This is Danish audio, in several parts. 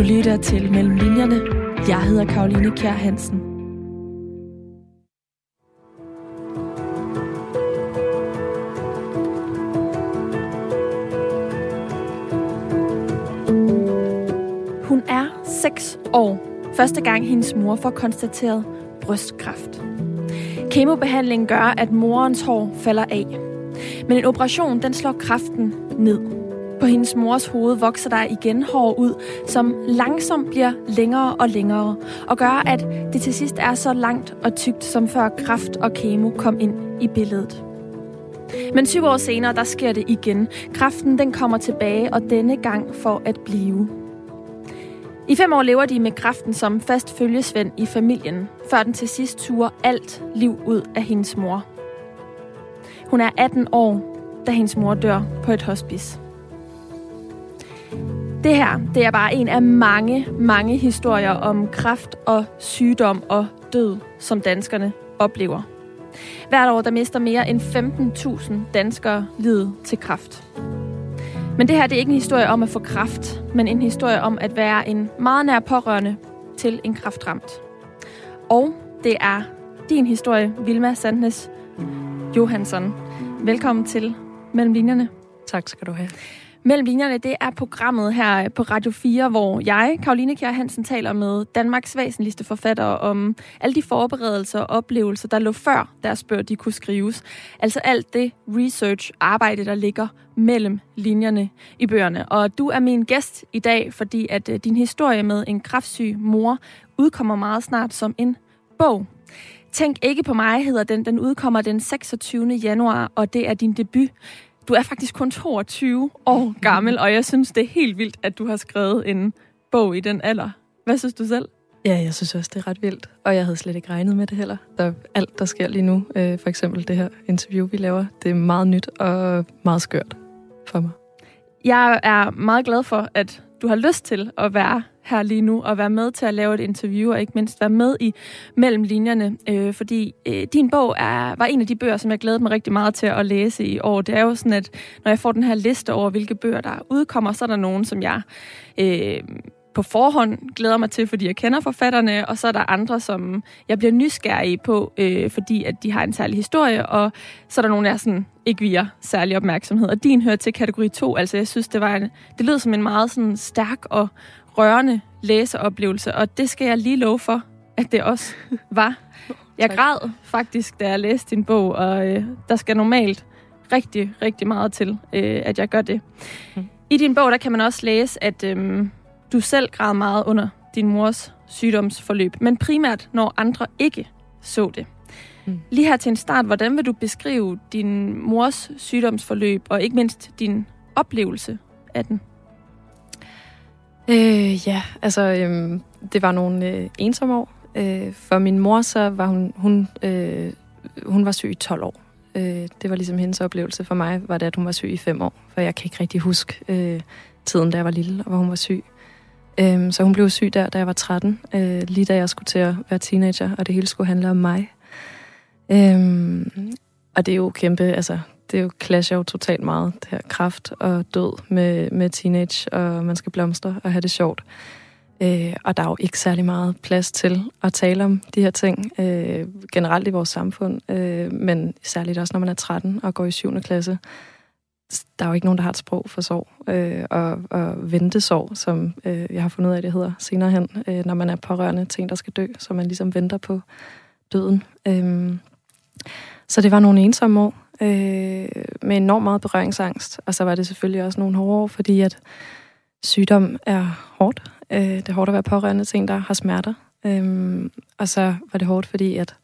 Du lytter til Mellem Linjerne. Jeg hedder Karoline Kjær Hansen. Hun er 6 år. Første gang hendes mor får konstateret brystkræft. Kemobehandlingen gør, at morens hår falder af. Men en operation, den slår kræften ned. På hendes mors hoved vokser der igen hår ud, som langsomt bliver længere og længere, og gør, at det til sidst er så langt og tykt, som før kraft og kemo kom ind i billedet. Men syv år senere, der sker det igen. Kræften den kommer tilbage, og denne gang for at blive. I fem år lever de med kræften som fast følgesvend i familien, før den til sidst turer alt liv ud af hendes mor. Hun er 18 år, da hendes mor dør på et hospice. Det her, det er bare en af mange, mange historier om kræft og sygdom og død, som danskerne oplever. Hvert år, der mister mere end 15.000 danskere livet til kræft. Men det her, det er ikke en historie om at få kræft, men en historie om at være en meget nær pårørende til en kræftramt. Og det er din historie, Vilma Sandnes Johansson. Velkommen til Mellem Linjerne. Tak skal du have. Mellem linjerne, det er programmet her på Radio 4, hvor jeg, Karoline Kjær Hansen, taler med Danmarks væsentligste forfattere om alle de forberedelser og oplevelser, der lå før deres bøger, de kunne skrives. Altså alt det research-arbejde, der ligger mellem linjerne i bøgerne. Og du er min gæst i dag, fordi at øh, din historie med en kraftsyg mor udkommer meget snart som en bog. Tænk ikke på mig, hedder den. Den udkommer den 26. januar, og det er din debut. Du er faktisk kun 22 år gammel, og jeg synes, det er helt vildt, at du har skrevet en bog i den alder. Hvad synes du selv? Ja, jeg synes også, det er ret vildt, og jeg havde slet ikke regnet med det heller. Der, alt, der sker lige nu, øh, for eksempel det her interview, vi laver, det er meget nyt og meget skørt for mig. Jeg er meget glad for, at du har lyst til at være her lige nu og være med til at lave et interview, og ikke mindst være med i mellem linjerne, øh, fordi øh, din bog er, var en af de bøger, som jeg glædede mig rigtig meget til at læse i år. Det er jo sådan, at når jeg får den her liste over, hvilke bøger, der udkommer, så er der nogen, som jeg... Øh, på forhånd glæder mig til, fordi jeg kender forfatterne, og så er der andre, som jeg bliver nysgerrig på, øh, fordi at de har en særlig historie, og så er der nogen, der sådan ikke viger særlig opmærksomhed. Og din hører til kategori 2, altså jeg synes, det var en, det lød som en meget sådan stærk og rørende læseoplevelse, og det skal jeg lige love for, at det også var. Jeg græd faktisk, da jeg læste din bog, og øh, der skal normalt rigtig, rigtig meget til, øh, at jeg gør det. Mm. I din bog, der kan man også læse, at øh, du selv græd meget under din mors sygdomsforløb, men primært når andre ikke så det. Mm. Lige her til en start, hvordan vil du beskrive din mors sygdomsforløb, og ikke mindst din oplevelse af den? Øh, ja, altså øh, det var nogle øh, ensomme år. Øh, for min mor, så var hun, hun, øh, hun var syg i 12 år. Øh, det var ligesom hendes oplevelse. For mig var det, at hun var syg i 5 år, for jeg kan ikke rigtig huske øh, tiden, da jeg var lille, og hvor hun var syg. Øh, så hun blev syg der, da jeg var 13, øh, lige da jeg skulle til at være teenager, og det hele skulle handle om mig. Øh, og det er jo kæmpe, altså det er jo clasher jo totalt meget, det her kraft og død med, med teenage, og man skal blomstre og have det sjovt. Øh, og der er jo ikke særlig meget plads til at tale om de her ting, øh, generelt i vores samfund, øh, men særligt også, når man er 13 og går i 7. klasse. Der er jo ikke nogen, der har et sprog for sorg, øh, og, og ventesorg, som øh, jeg har fundet ud af, det hedder senere hen, øh, når man er pårørende ting, der skal dø, så man ligesom venter på døden. Øh, så det var nogle ensomme år, øh, med enormt meget berøringsangst. Og så var det selvfølgelig også nogle hårde år, fordi at sygdom er hårdt. Øh, det er hårdt at være pårørende til en, der har smerter. Øh, og så var det hårdt, fordi at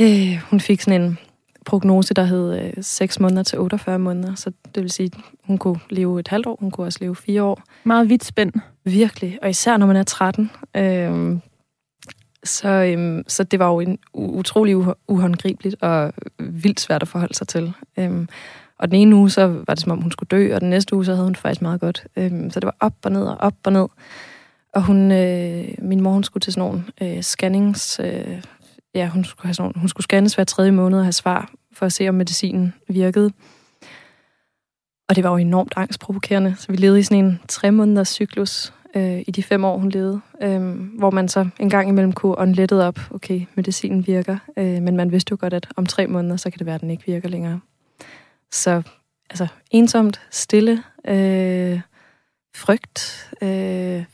øh, hun fik sådan en prognose, der hed øh, 6 måneder til 48 måneder. Så det vil sige, hun kunne leve et halvt år, hun kunne også leve fire år. Meget vidt spænd. Virkelig, og især når man er 13. Øh, så, øhm, så det var jo en utrolig uhåndgribeligt og vildt svært at forholde sig til. Øhm, og den ene uge, så var det som om, hun skulle dø, og den næste uge, så havde hun faktisk meget godt. Øhm, så det var op og ned og op og ned. Og hun, øh, min mor, hun skulle til sådan nogle øh, scannings... Øh, ja, hun skulle, have sådan nogle, hun skulle scannes hver tredje måned og have svar for at se, om medicinen virkede. Og det var jo enormt angstprovokerende. Så vi levede i sådan en tre måneders cyklus, øh, i de fem år, hun levede, øh, hvor man så en gang imellem kunne unlettet op, okay, medicinen virker, øh, men man vidste jo godt, at om tre måneder, så kan det være, at den ikke virker længere. Så altså ensomt, stille, øh, frygt, øh,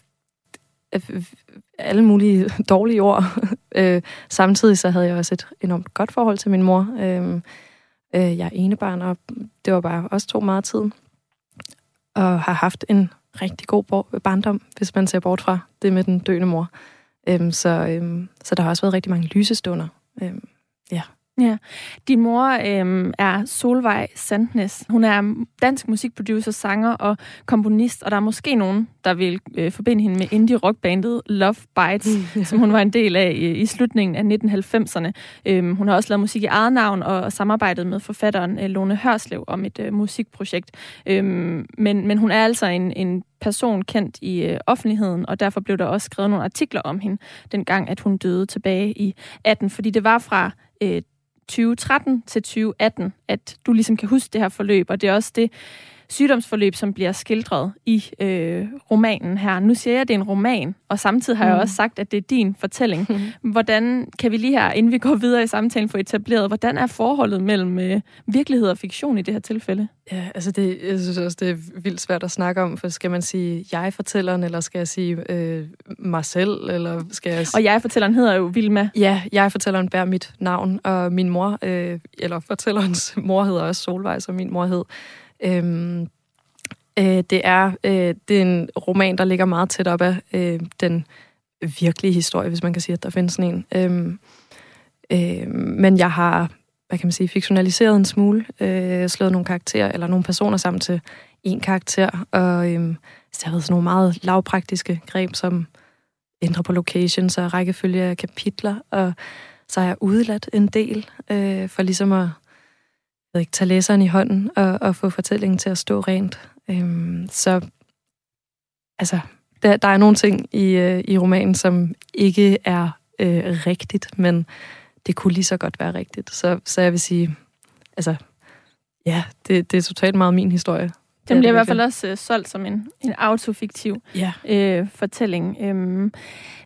øh alle mulige dårlige ord. øh, samtidig så havde jeg også et enormt godt forhold til min mor. Øh, øh, jeg er enebarn, og det var bare også to meget tid. Og har haft en rigtig god barndom, hvis man ser bort fra det med den døende mor. Øhm, så, øhm, så der har også været rigtig mange lysestunder. Øhm, ja. Ja. Din mor øhm, er Solvej Sandnes. Hun er dansk musikproducer, sanger og komponist, og der er måske nogen, der vil øh, forbinde hende med indie-rockbandet Love Bites, som hun var en del af i, i slutningen af 1990'erne. Øhm, hun har også lavet musik i eget navn og, og samarbejdet med forfatteren øh, Lone Hørslev om et øh, musikprojekt. Øhm, men, men hun er altså en, en person kendt i øh, offentligheden, og derfor blev der også skrevet nogle artikler om hende, dengang at hun døde tilbage i 18, fordi det var fra øh, 2013 til 2018, at du ligesom kan huske det her forløb, og det er også det sygdomsforløb, som bliver skildret i øh, romanen her. Nu siger jeg, at det er en roman, og samtidig har mm. jeg også sagt, at det er din fortælling. Mm. Hvordan kan vi lige her, inden vi går videre i samtalen, få etableret, hvordan er forholdet mellem øh, virkelighed og fiktion i det her tilfælde? Ja, altså det, jeg synes også, det er vildt svært at snakke om, for skal man sige jeg-fortælleren, eller skal jeg sige øh, mig selv, eller skal jeg. Og jeg-fortælleren hedder jo Vilma. Ja, jeg-fortælleren bærer mit navn, og min mor, øh, eller fortællerens mor hedder også Solvej, som min mor hed. Øhm, øh, det, er, øh, det er en roman, der ligger meget tæt op af øh, den virkelige historie, hvis man kan sige, at der findes sådan en. Øhm, øh, men jeg har, hvad kan man sige, fiktionaliseret en smule, øh, slået nogle karakterer, eller nogle personer sammen til en karakter, og øh, så har været sådan nogle meget lavpraktiske greb, som ændrer på locations og rækkefølge af kapitler, og så har jeg udladt en del, øh, for ligesom at ved ikke, tage læseren i hånden og, og få fortællingen til at stå rent. Øhm, så altså, der, der er nogle ting i, øh, i romanen, som ikke er øh, rigtigt, men det kunne lige så godt være rigtigt. Så, så jeg vil sige, altså, ja, det, det er totalt meget min historie. Den bliver i hvert fald også øh, solgt som en, en autofiktiv ja. øh, fortælling. Øhm,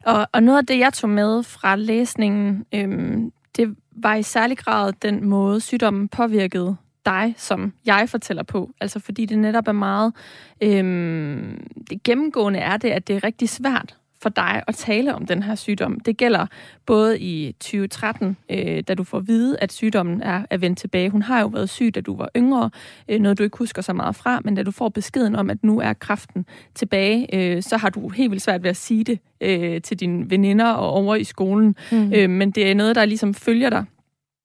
og, og noget af det, jeg tog med fra læsningen, øhm, det var i særlig grad den måde, sygdommen påvirkede dig, som jeg fortæller på. Altså fordi det netop er meget... Øhm, det gennemgående er det, at det er rigtig svært for dig at tale om den her sygdom. Det gælder både i 2013, øh, da du får at vide, at sygdommen er, er vendt tilbage. Hun har jo været syg, da du var yngre, øh, noget du ikke husker så meget fra, men da du får beskeden om, at nu er kræften tilbage, øh, så har du helt vildt svært ved at sige det øh, til dine veninder og over i skolen. Mm. Øh, men det er noget, der ligesom følger dig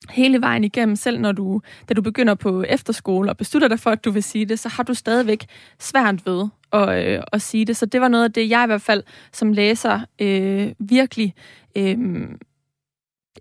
hele vejen igennem, selv når du, da du begynder på efterskole og beslutter dig for, at du vil sige det, så har du stadigvæk svært ved at, øh, at sige det. Så det var noget af det, jeg i hvert fald som læser øh, virkelig... Øh,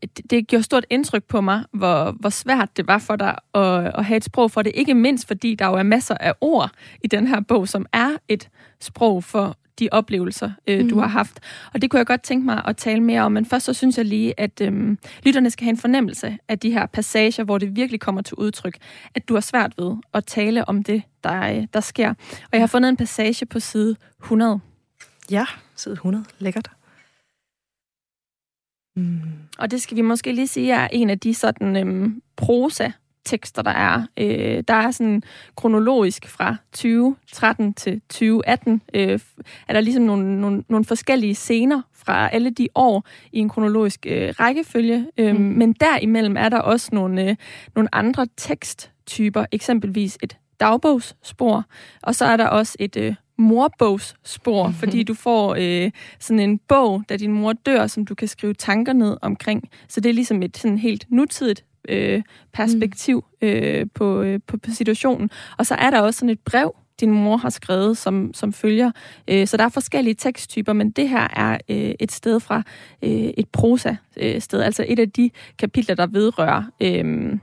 det, det gjorde stort indtryk på mig, hvor, hvor svært det var for dig at, at have et sprog for det. Ikke mindst fordi der jo er masser af ord i den her bog, som er et sprog for de oplevelser, øh, mm. du har haft. Og det kunne jeg godt tænke mig at tale mere om, men først så synes jeg lige, at øh, lytterne skal have en fornemmelse af de her passager, hvor det virkelig kommer til udtryk, at du har svært ved at tale om det, der, der sker. Og jeg har fundet en passage på side 100. Ja, side 100. Lækkert. Mm. Og det skal vi måske lige sige er en af de sådan øhm, prosa tekster, der er. Øh, der er sådan kronologisk fra 2013 til 2018, øh, er der ligesom nogle, nogle, nogle forskellige scener fra alle de år i en kronologisk øh, rækkefølge. Øh, mm. Men derimellem er der også nogle, øh, nogle andre teksttyper, eksempelvis et dagbogsspor, og så er der også et øh, morbogsspor, mm-hmm. fordi du får øh, sådan en bog, da din mor dør, som du kan skrive tanker ned omkring. Så det er ligesom et sådan helt nutidigt øh, perspektiv mm. øh, på, øh, på, på situationen. Og så er der også sådan et brev, din mor har skrevet, som, som følger. Øh, så der er forskellige teksttyper, men det her er øh, et sted fra øh, et prosa-sted, altså et af de kapitler, der vedrører øh,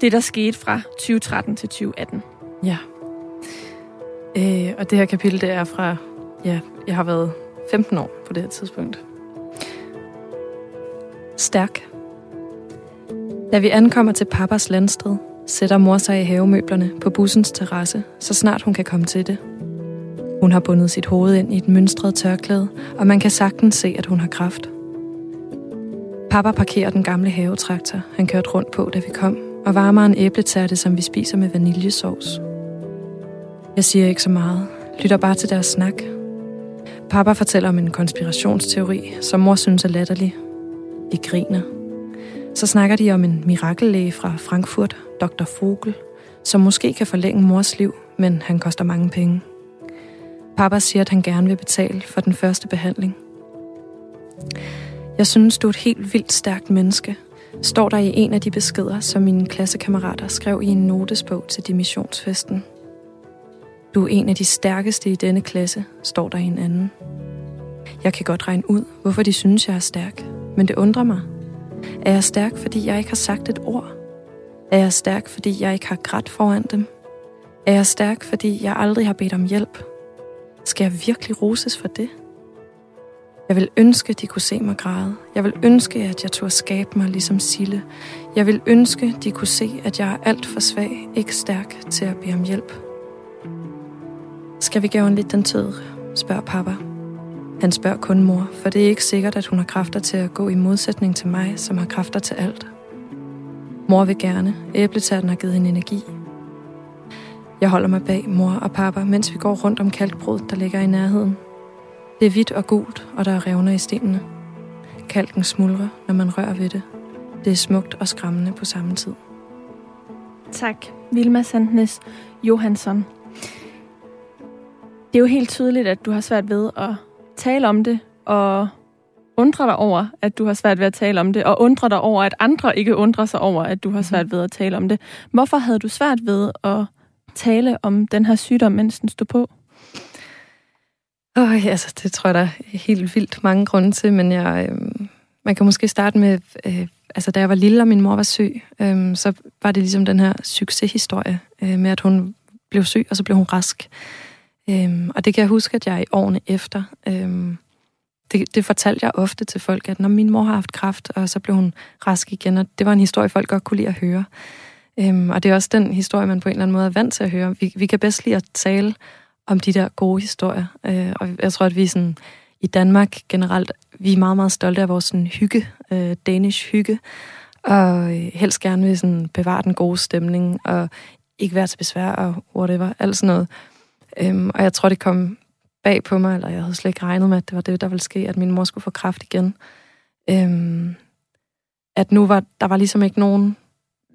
det, der skete fra 2013 til 2018. Ja. Øh, og det her kapitel, det er fra, ja, jeg har været 15 år på det her tidspunkt. Stærk da vi ankommer til pappas landsted, sætter mor sig i havemøblerne på bussens terrasse, så snart hun kan komme til det. Hun har bundet sit hoved ind i et mønstret tørklæde, og man kan sagtens se, at hun har kraft. Papa parkerer den gamle havetraktor, han kørte rundt på, da vi kom, og varmer en æbletærte, som vi spiser med vaniljesovs. Jeg siger ikke så meget, lytter bare til deres snak. Papa fortæller om en konspirationsteori, som mor synes er latterlig. Vi griner. Så snakker de om en mirakellæge fra Frankfurt, Dr. Vogel, som måske kan forlænge mors liv, men han koster mange penge. Papa siger, at han gerne vil betale for den første behandling. Jeg synes, du er et helt vildt stærkt menneske, står der i en af de beskeder, som mine klassekammerater skrev i en notesbog til dimissionsfesten. Du er en af de stærkeste i denne klasse, står der i en anden. Jeg kan godt regne ud, hvorfor de synes, jeg er stærk, men det undrer mig. Er jeg stærk, fordi jeg ikke har sagt et ord? Er jeg stærk, fordi jeg ikke har grædt foran dem? Er jeg stærk, fordi jeg aldrig har bedt om hjælp? Skal jeg virkelig roses for det? Jeg vil ønske, de kunne se mig græde. Jeg vil ønske, at jeg turde skabe mig ligesom Sille. Jeg vil ønske, de kunne se, at jeg er alt for svag, ikke stærk til at bede om hjælp. Skal vi gøre en lidt den tød? spørger papa. Han spørger kun mor, for det er ikke sikkert, at hun har kræfter til at gå i modsætning til mig, som har kræfter til alt. Mor vil gerne. Æbletærten har givet hende energi. Jeg holder mig bag mor og pappa, mens vi går rundt om kalkbrud, der ligger i nærheden. Det er hvidt og gult, og der er revner i stenene. Kalken smuldrer, når man rører ved det. Det er smukt og skræmmende på samme tid. Tak, Vilma Sandnes Johansson. Det er jo helt tydeligt, at du har svært ved at tale om det, og undre dig over, at du har svært ved at tale om det, og undre dig over, at andre ikke undrer sig over, at du har svært mhm. ved at tale om det. Hvorfor havde du svært ved at tale om den her sygdom, mens den stod på? Oh, altså, det tror jeg, der er helt vildt mange grunde til, men jeg, øh, man kan måske starte med, øh, altså da jeg var lille, og min mor var syg, øh, så var det ligesom den her succeshistorie øh, med, at hun blev syg, og så blev hun rask. Øhm, og det kan jeg huske, at jeg i årene efter, øhm, det, det fortalte jeg ofte til folk, at når min mor har haft kræft, og så blev hun rask igen, og det var en historie, folk godt kunne lide at høre. Øhm, og det er også den historie, man på en eller anden måde er vant til at høre. Vi, vi kan bedst lide at tale om de der gode historier. Øh, og jeg tror, at vi sådan, i Danmark generelt, vi er meget, meget stolte af vores sådan, hygge, øh, danish hygge, og øh, helst gerne vil sådan, bevare den gode stemning, og ikke være til besvær og whatever, alt sådan noget. Øhm, og jeg tror, det kom bag på mig, eller jeg havde slet ikke regnet med, at det var det, der ville ske, at min mor skulle få kraft igen. Øhm, at nu var der var ligesom ikke nogen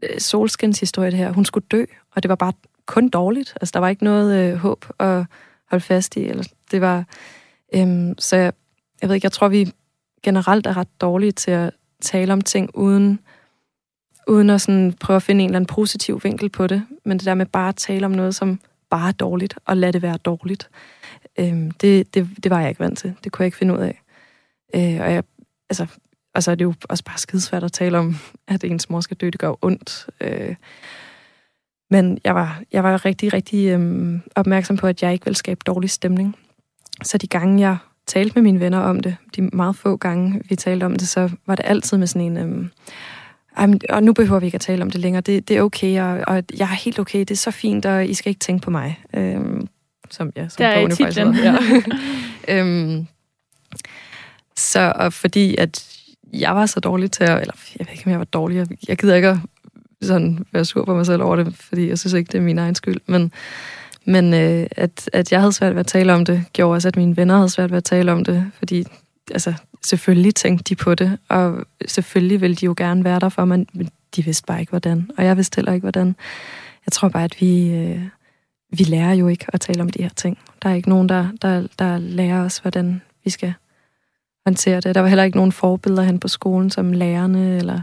øh, solskinshistorie det her. Hun skulle dø, og det var bare kun dårligt. Altså, der var ikke noget øh, håb at holde fast i. Eller, det var, øhm, så jeg, jeg ved ikke, jeg tror, vi generelt er ret dårlige til at tale om ting uden, uden at sådan prøve at finde en eller anden positiv vinkel på det. Men det der med bare at tale om noget, som bare dårligt, og lade det være dårligt, øhm, det, det, det var jeg ikke vant til. Det kunne jeg ikke finde ud af. Øh, og jeg, altså, og så er det jo også bare skidesvært at tale om, at ens mor skal dø. Det gør ondt. Øh, men jeg var, jeg var rigtig, rigtig øhm, opmærksom på, at jeg ikke ville skabe dårlig stemning. Så de gange, jeg talte med mine venner om det, de meget få gange, vi talte om det, så var det altid med sådan en... Øhm, og nu behøver vi ikke at tale om det længere. Det, det er okay, og, og jeg er helt okay. Det er så fint, og I skal ikke tænke på mig. Øhm, som, ja, som der er titlen. Ja. øhm, så og fordi at jeg var så dårlig til at, eller jeg ved ikke, om jeg var dårlig, jeg, jeg gider ikke at sådan være sur på mig selv over det, fordi jeg synes ikke, det er min egen skyld. Men, men øh, at, at jeg havde svært ved at tale om det, gjorde også, at mine venner havde svært ved at tale om det, fordi altså, selvfølgelig tænkte de på det, og selvfølgelig ville de jo gerne være der for mig, men de vidste bare ikke, hvordan. Og jeg vidste heller ikke, hvordan. Jeg tror bare, at vi, øh, vi lærer jo ikke at tale om de her ting. Der er ikke nogen, der, der, der lærer os, hvordan vi skal håndtere det. Der var heller ikke nogen forbilleder hen på skolen, som lærerne, eller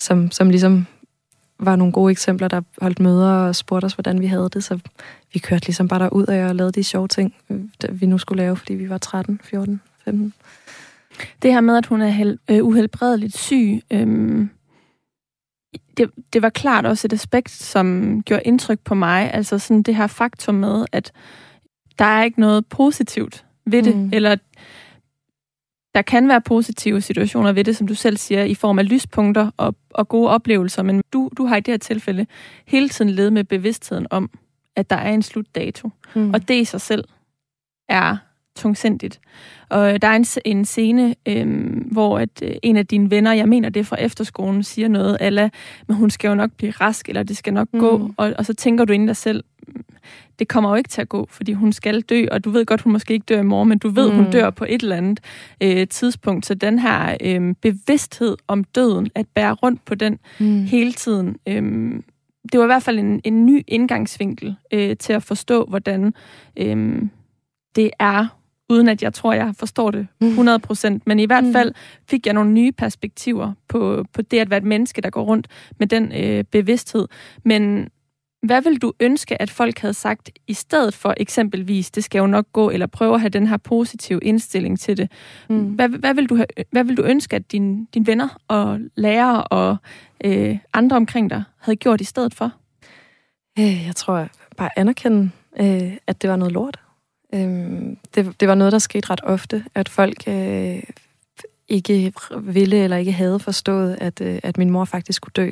som, som ligesom var nogle gode eksempler, der holdt møder og spurgte os, hvordan vi havde det. Så vi kørte ligesom bare derud af og lavede de sjove ting, øh, vi nu skulle lave, fordi vi var 13, 14, 15. Det her med, at hun er hel, øh, uhelbredeligt syg, øh, det, det var klart også et aspekt, som gjorde indtryk på mig. Altså sådan det her faktum med, at der er ikke noget positivt ved det, mm. eller der kan være positive situationer ved det, som du selv siger, i form af lyspunkter og, og gode oplevelser, men du, du har i det her tilfælde hele tiden levet med bevidstheden om, at der er en slutdato. Mm. Og det i sig selv er tungsindigt. Og der er en, en scene, øhm, hvor at, øh, en af dine venner, jeg mener det er fra efterskolen, siger noget, eller men hun skal jo nok blive rask, eller det skal nok mm. gå, og, og så tænker du inden dig selv, det kommer jo ikke til at gå, fordi hun skal dø, og du ved godt, hun måske ikke dør i morgen, men du ved, mm. hun dør på et eller andet øh, tidspunkt. Så den her øh, bevidsthed om døden, at bære rundt på den mm. hele tiden, øh, det var i hvert fald en, en ny indgangsvinkel øh, til at forstå, hvordan øh, det er uden at jeg tror, jeg forstår det 100 procent. Men i hvert mm. fald fik jeg nogle nye perspektiver på, på det at være et menneske, der går rundt med den øh, bevidsthed. Men hvad vil du ønske, at folk havde sagt, i stedet for eksempelvis, det skal jo nok gå, eller prøve at have den her positive indstilling til det? Mm. Hvad, hvad, vil du have, hvad vil du ønske, at dine din venner og lærere og øh, andre omkring dig havde gjort i stedet for? Øh, jeg tror bare anerkende, øh, at det var noget lort. Øh, det, det var noget, der skete ret ofte, at folk øh, ikke ville eller ikke havde forstået, at, øh, at min mor faktisk skulle dø.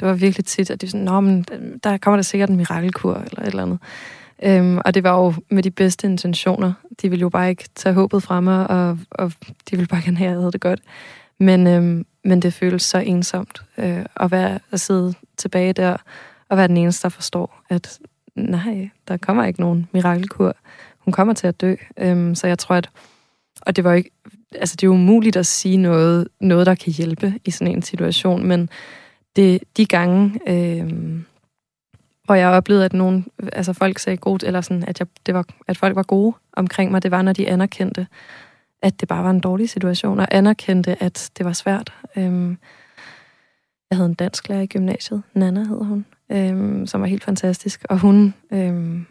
Det var virkelig tit, at de sådan, Nå, men øh, der kommer der sikkert en mirakelkur eller et eller andet. Øhm, og det var jo med de bedste intentioner. De ville jo bare ikke tage håbet fra mig, og, og de ville bare gerne have, at jeg havde det godt. Men, øhm, men det føles så ensomt øh, at, være, at sidde tilbage der og være den eneste, der forstår, at nej, der kommer ikke nogen mirakelkur. Hun kommer til at dø. Øhm, så jeg tror, at og det var ikke, altså det er umuligt at sige noget, noget, der kan hjælpe i sådan en situation, men det, de gange, øh, hvor jeg oplevede, at nogen, altså folk sagde godt, eller sådan, at, jeg, det var, at folk var gode omkring mig, det var, når de anerkendte, at det bare var en dårlig situation, og anerkendte, at det var svært. Øhm, jeg havde en dansk lærer i gymnasiet, Nana hed hun, øhm, som var helt fantastisk, og hun, øhm,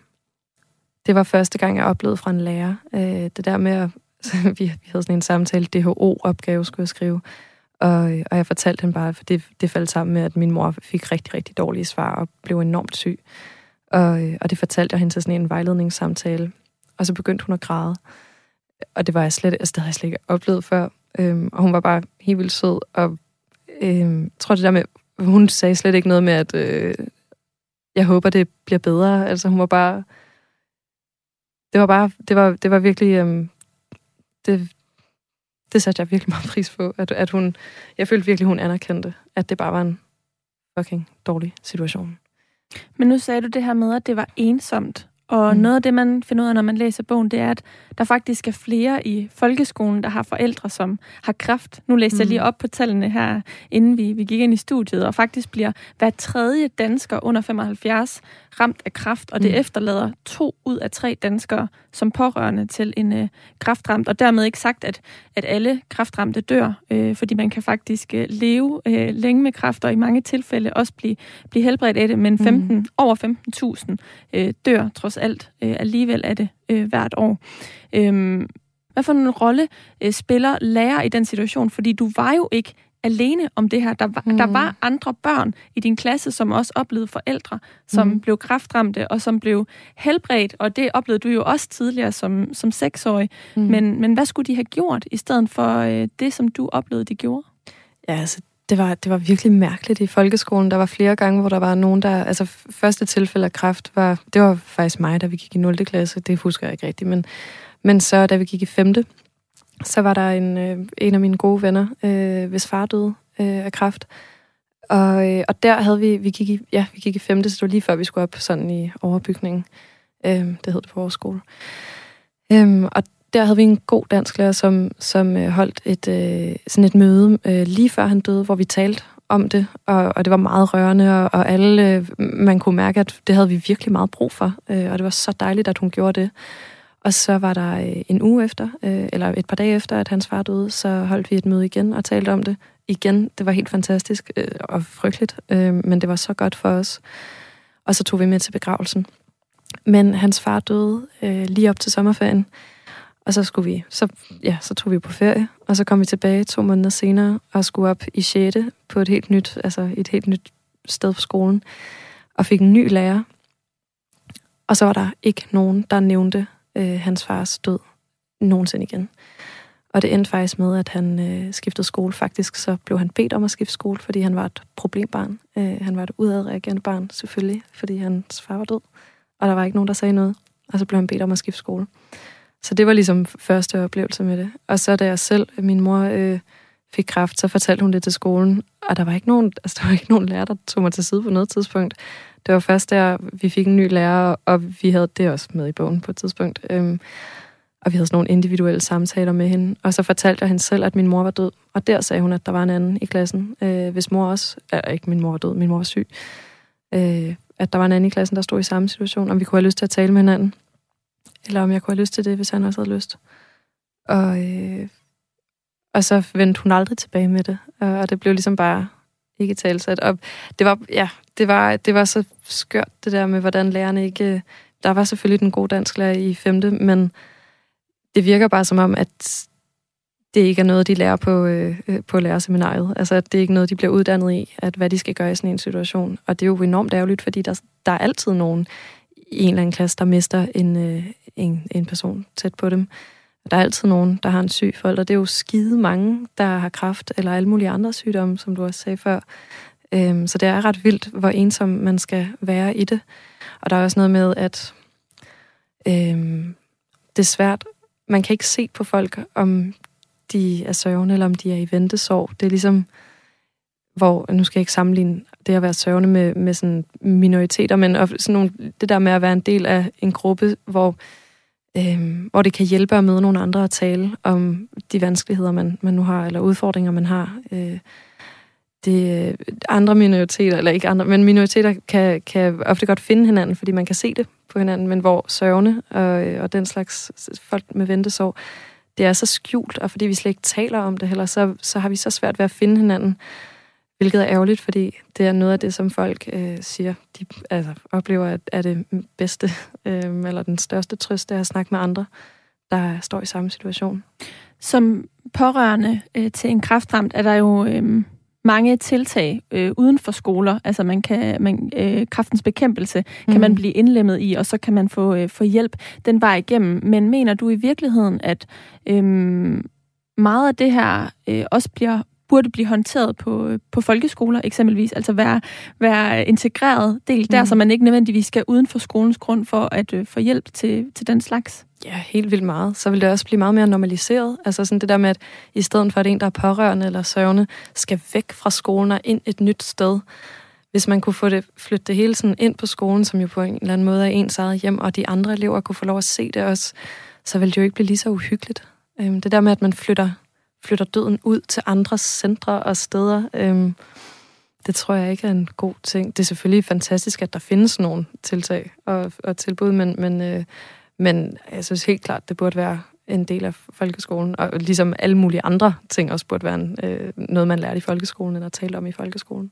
det var første gang, jeg oplevede fra en lærer, øh, det der med at vi, vi havde sådan en samtale, DHO-opgave skulle jeg skrive, og, og jeg fortalte hende bare, for det, det faldt sammen med, at min mor fik rigtig, rigtig dårlige svar og blev enormt syg. Og, øh, og det fortalte jeg hende til sådan en vejledningssamtale. Og så begyndte hun at græde. Og det var jeg slet, altså, det havde jeg slet ikke oplevet før. Øhm, og hun var bare helt vildt sød. Og øhm, jeg tror det der med, hun sagde slet ikke noget med, at øh, jeg håber, det bliver bedre. Altså hun var bare, det var bare, det var, det var virkelig, øhm, det, det satte jeg virkelig meget pris på, at, at hun, jeg følte virkelig, hun anerkendte, at det bare var en fucking dårlig situation. Men nu sagde du det her med, at det var ensomt. Og mm. noget af det, man finder ud af, når man læser bogen, det er, at der faktisk er flere i folkeskolen, der har forældre, som har kræft. Nu læste mm. jeg lige op på tallene her, inden vi, vi gik ind i studiet, og faktisk bliver hver tredje dansker under 75 ramt af kræft, og det mm. efterlader to ud af tre danskere som pårørende til en øh, kræftramt. Og dermed ikke sagt, at, at alle kræftramte dør, øh, fordi man kan faktisk øh, leve øh, længe med kræft, og i mange tilfælde også blive, blive helbredt af det, men 15, mm. over 15.000 øh, dør trods alt øh, alligevel af det øh, hvert år. Øh, hvad for en rolle øh, spiller lærer i den situation? Fordi du var jo ikke alene om det her. Der var, mm. der var andre børn i din klasse, som også oplevede forældre, som mm. blev kraftramte og som blev helbredt, og det oplevede du jo også tidligere som, som seksårig. Mm. Men, men hvad skulle de have gjort, i stedet for øh, det, som du oplevede, de gjorde? Ja, altså, det var, det var virkelig mærkeligt i folkeskolen. Der var flere gange, hvor der var nogen, der... Altså, første tilfælde af kræft var... Det var faktisk mig, da vi gik i 0. klasse. Det husker jeg ikke rigtigt. Men, men så, da vi gik i 5 så var der en, øh, en af mine gode venner, øh, hvis far døde øh, af kræft. Og, øh, og der havde vi, vi gik i, ja, vi gik i 5. så det var lige før vi skulle op sådan i overbygningen. Øh, det hed det på vores skole. Øh, og der havde vi en god dansklærer, som, som øh, holdt et, øh, sådan et møde øh, lige før han døde, hvor vi talte om det, og, og det var meget rørende, og, og alle, øh, man kunne mærke, at det havde vi virkelig meget brug for, øh, og det var så dejligt, at hun gjorde det. Og så var der øh, en uge efter, øh, eller et par dage efter, at hans far døde, så holdt vi et møde igen og talte om det. Igen, det var helt fantastisk øh, og frygteligt, øh, men det var så godt for os. Og så tog vi med til begravelsen. Men hans far døde øh, lige op til sommerferien, og så skulle vi, så, ja, så tog vi på ferie, og så kom vi tilbage to måneder senere og skulle op i 6. på et helt nyt, altså et helt nyt sted på skolen, og fik en ny lærer. Og så var der ikke nogen, der nævnte øh, hans fars død nogensinde igen. Og det endte faktisk med, at han øh, skiftede skole. Faktisk så blev han bedt om at skifte skole, fordi han var et problembarn. Øh, han var et udadreagerende barn, selvfølgelig, fordi hans far var død. Og der var ikke nogen, der sagde noget. Og så blev han bedt om at skifte skole. Så det var ligesom første oplevelse med det. Og så da jeg selv, øh, min mor øh, fik kræft, så fortalte hun det til skolen, og der var ikke nogen, altså, der var ikke nogen lærer, der tog mig til side på noget tidspunkt. Det var først, der, vi fik en ny lærer, og vi havde det også med i bogen på et tidspunkt. Øhm, og vi havde sådan nogle individuelle samtaler med hende. Og så fortalte jeg hende selv, at min mor var død. Og der sagde hun, at der var en anden i klassen. Øh, hvis mor også... Eller ikke min mor var død, min mor var syg. Øh, at der var en anden i klassen, der stod i samme situation, om vi kunne have lyst til at tale med hinanden. Eller om jeg kunne have lyst til det, hvis han også havde lyst. Og, øh, og så vendte hun aldrig tilbage med det. Og det blev ligesom bare ikke talsat. Og det var, ja, det var, det var så skørt, det der med, hvordan lærerne ikke... Der var selvfølgelig den gode dansklærer i femte, men det virker bare som om, at det ikke er noget, de lærer på, øh, på lærerseminariet. Altså, at det er ikke noget, de bliver uddannet i, at hvad de skal gøre i sådan en situation. Og det er jo enormt ærgerligt, fordi der, der er altid nogen i en eller anden klasse, der mister en, øh, en, en person tæt på dem. Der er altid nogen, der har en syg forælder. Det er jo skide mange, der har kraft eller alle mulige andre sygdomme, som du også sagde før. Øhm, så det er ret vildt, hvor ensom man skal være i det. Og der er også noget med, at øhm, det er svært. Man kan ikke se på folk, om de er sørgende, eller om de er i ventesorg. Det er ligesom, hvor, nu skal jeg ikke sammenligne det at være sørgende med, med sådan minoriteter, men sådan nogle, det der med at være en del af en gruppe, hvor, øh, hvor det kan hjælpe at møde nogle andre og tale om de vanskeligheder, man, man nu har, eller udfordringer, man har. Øh, det, andre minoriteter, eller ikke andre, men minoriteter kan, kan ofte godt finde hinanden, fordi man kan se det på hinanden, men hvor sørgende og, øh, og den slags folk med ventesorg, det er så skjult, og fordi vi slet ikke taler om det heller, så, så har vi så svært ved at finde hinanden, hvilket er ærgerligt, fordi det er noget af det, som folk øh, siger, de altså, oplever, at er det bedste, øh, eller den største trøst, det er at snakke med andre, der står i samme situation. Som pårørende øh, til en kraftramt er der jo... Øh mange tiltag øh, uden for skoler. Altså man kan, man, øh, kraftens bekæmpelse kan mm. man blive indlemmet i, og så kan man få, øh, få hjælp den vej igennem. Men mener du i virkeligheden, at øh, meget af det her øh, også bliver burde blive håndteret på, på folkeskoler eksempelvis, altså være, være integreret del der, mm. så man ikke nødvendigvis skal uden for skolens grund for at øh, få hjælp til, til den slags? Ja, helt vildt meget. Så vil det også blive meget mere normaliseret. Altså sådan det der med, at i stedet for at en, der er pårørende eller sørgende, skal væk fra skolen og ind et nyt sted, hvis man kunne få det, flytte det hele sådan ind på skolen, som jo på en eller anden måde er ens eget hjem, og de andre elever kunne få lov at se det også, så ville det jo ikke blive lige så uhyggeligt. Øhm, det der med, at man flytter flytter døden ud til andre centre og steder. Øhm, det tror jeg ikke er en god ting. Det er selvfølgelig fantastisk, at der findes nogle tiltag og, og tilbud, men, men, øh, men jeg synes helt klart, det burde være en del af folkeskolen, og ligesom alle mulige andre ting også burde være en, øh, noget, man lærte i folkeskolen, eller talte om i folkeskolen.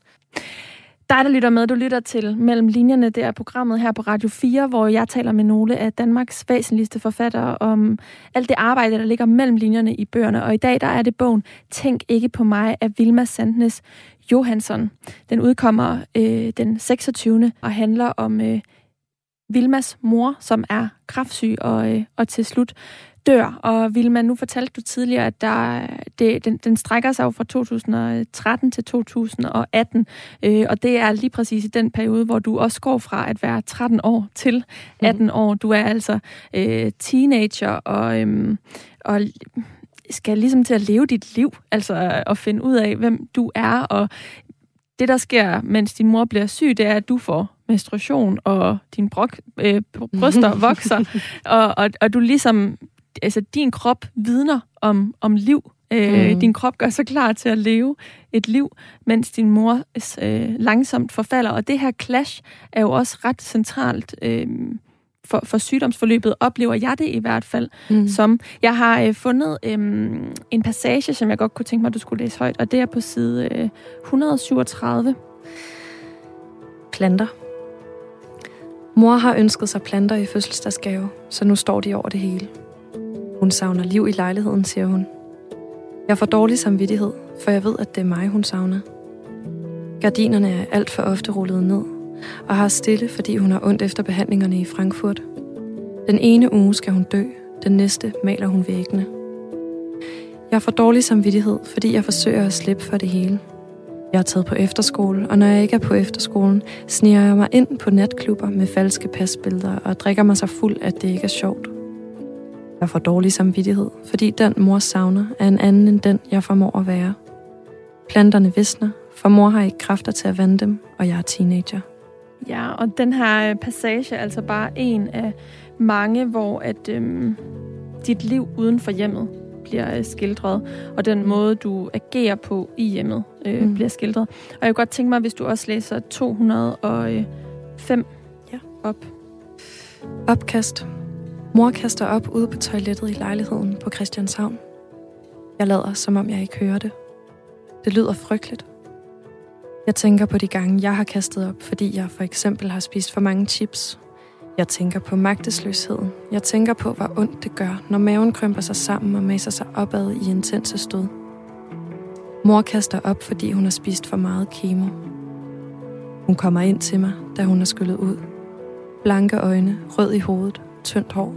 Dig, der lytter med, du lytter til Mellem Linjerne, det er programmet her på Radio 4, hvor jeg taler med nogle af Danmarks væsentligste forfattere om alt det arbejde, der ligger mellem linjerne i bøgerne. Og i dag der er det bogen Tænk ikke på mig af Vilma Sandnes Johansson. Den udkommer øh, den 26. og handler om øh, Vilmas mor, som er kraftsyg og, øh, og til slut dør. Og Vilma, nu fortalte du tidligere, at der, det, den, den strækker sig jo fra 2013 til 2018, øh, og det er lige præcis i den periode, hvor du også går fra at være 13 år til 18 mm. år. Du er altså øh, teenager og, øh, og skal ligesom til at leve dit liv, altså at finde ud af, hvem du er, og det, der sker, mens din mor bliver syg, det er, at du får menstruation, og din brok, øh, bryster vokser, og, og, og du ligesom altså din krop vidner om, om liv. Øh, mm. Din krop gør sig klar til at leve et liv, mens din mor øh, langsomt forfalder. Og det her clash er jo også ret centralt øh, for, for sygdomsforløbet, oplever jeg det i hvert fald mm. som. Jeg har øh, fundet øh, en passage, som jeg godt kunne tænke mig, at du skulle læse højt, og det er på side øh, 137. Planter. Mor har ønsket sig planter i fødselsdagsgave, så nu står de over det hele. Hun savner liv i lejligheden, siger hun. Jeg får dårlig samvittighed, for jeg ved, at det er mig, hun savner. Gardinerne er alt for ofte rullet ned, og har stille, fordi hun har ondt efter behandlingerne i Frankfurt. Den ene uge skal hun dø, den næste maler hun væggene. Jeg får dårlig samvittighed, fordi jeg forsøger at slippe for det hele. Jeg er taget på efterskole, og når jeg ikke er på efterskolen, sniger jeg mig ind på natklubber med falske pasbilleder og drikker mig så fuld, at det ikke er sjovt. Jeg får dårlig samvittighed, fordi den mor savner er en anden end den, jeg formår at være. Planterne visner, for mor har ikke kræfter til at vande dem, og jeg er teenager. Ja, og den her passage er altså bare en af mange, hvor at øhm, dit liv uden for hjemmet bliver øh, skildret, og den måde, du agerer på i hjemmet øh, mm. bliver skildret. Og jeg kunne godt tænke mig, hvis du også læser 205 ja. op. Opkast. Mor kaster op ude på toilettet i lejligheden på Christianshavn. Jeg lader, som om jeg ikke hører det. Det lyder frygteligt. Jeg tænker på de gange, jeg har kastet op, fordi jeg for eksempel har spist for mange chips. Jeg tænker på magtesløsheden. Jeg tænker på, hvor ondt det gør, når maven krymper sig sammen og maser sig opad i intense stød. Mor kaster op, fordi hun har spist for meget kemo. Hun kommer ind til mig, da hun er skyllet ud. Blanke øjne, rød i hovedet, tyndt hår.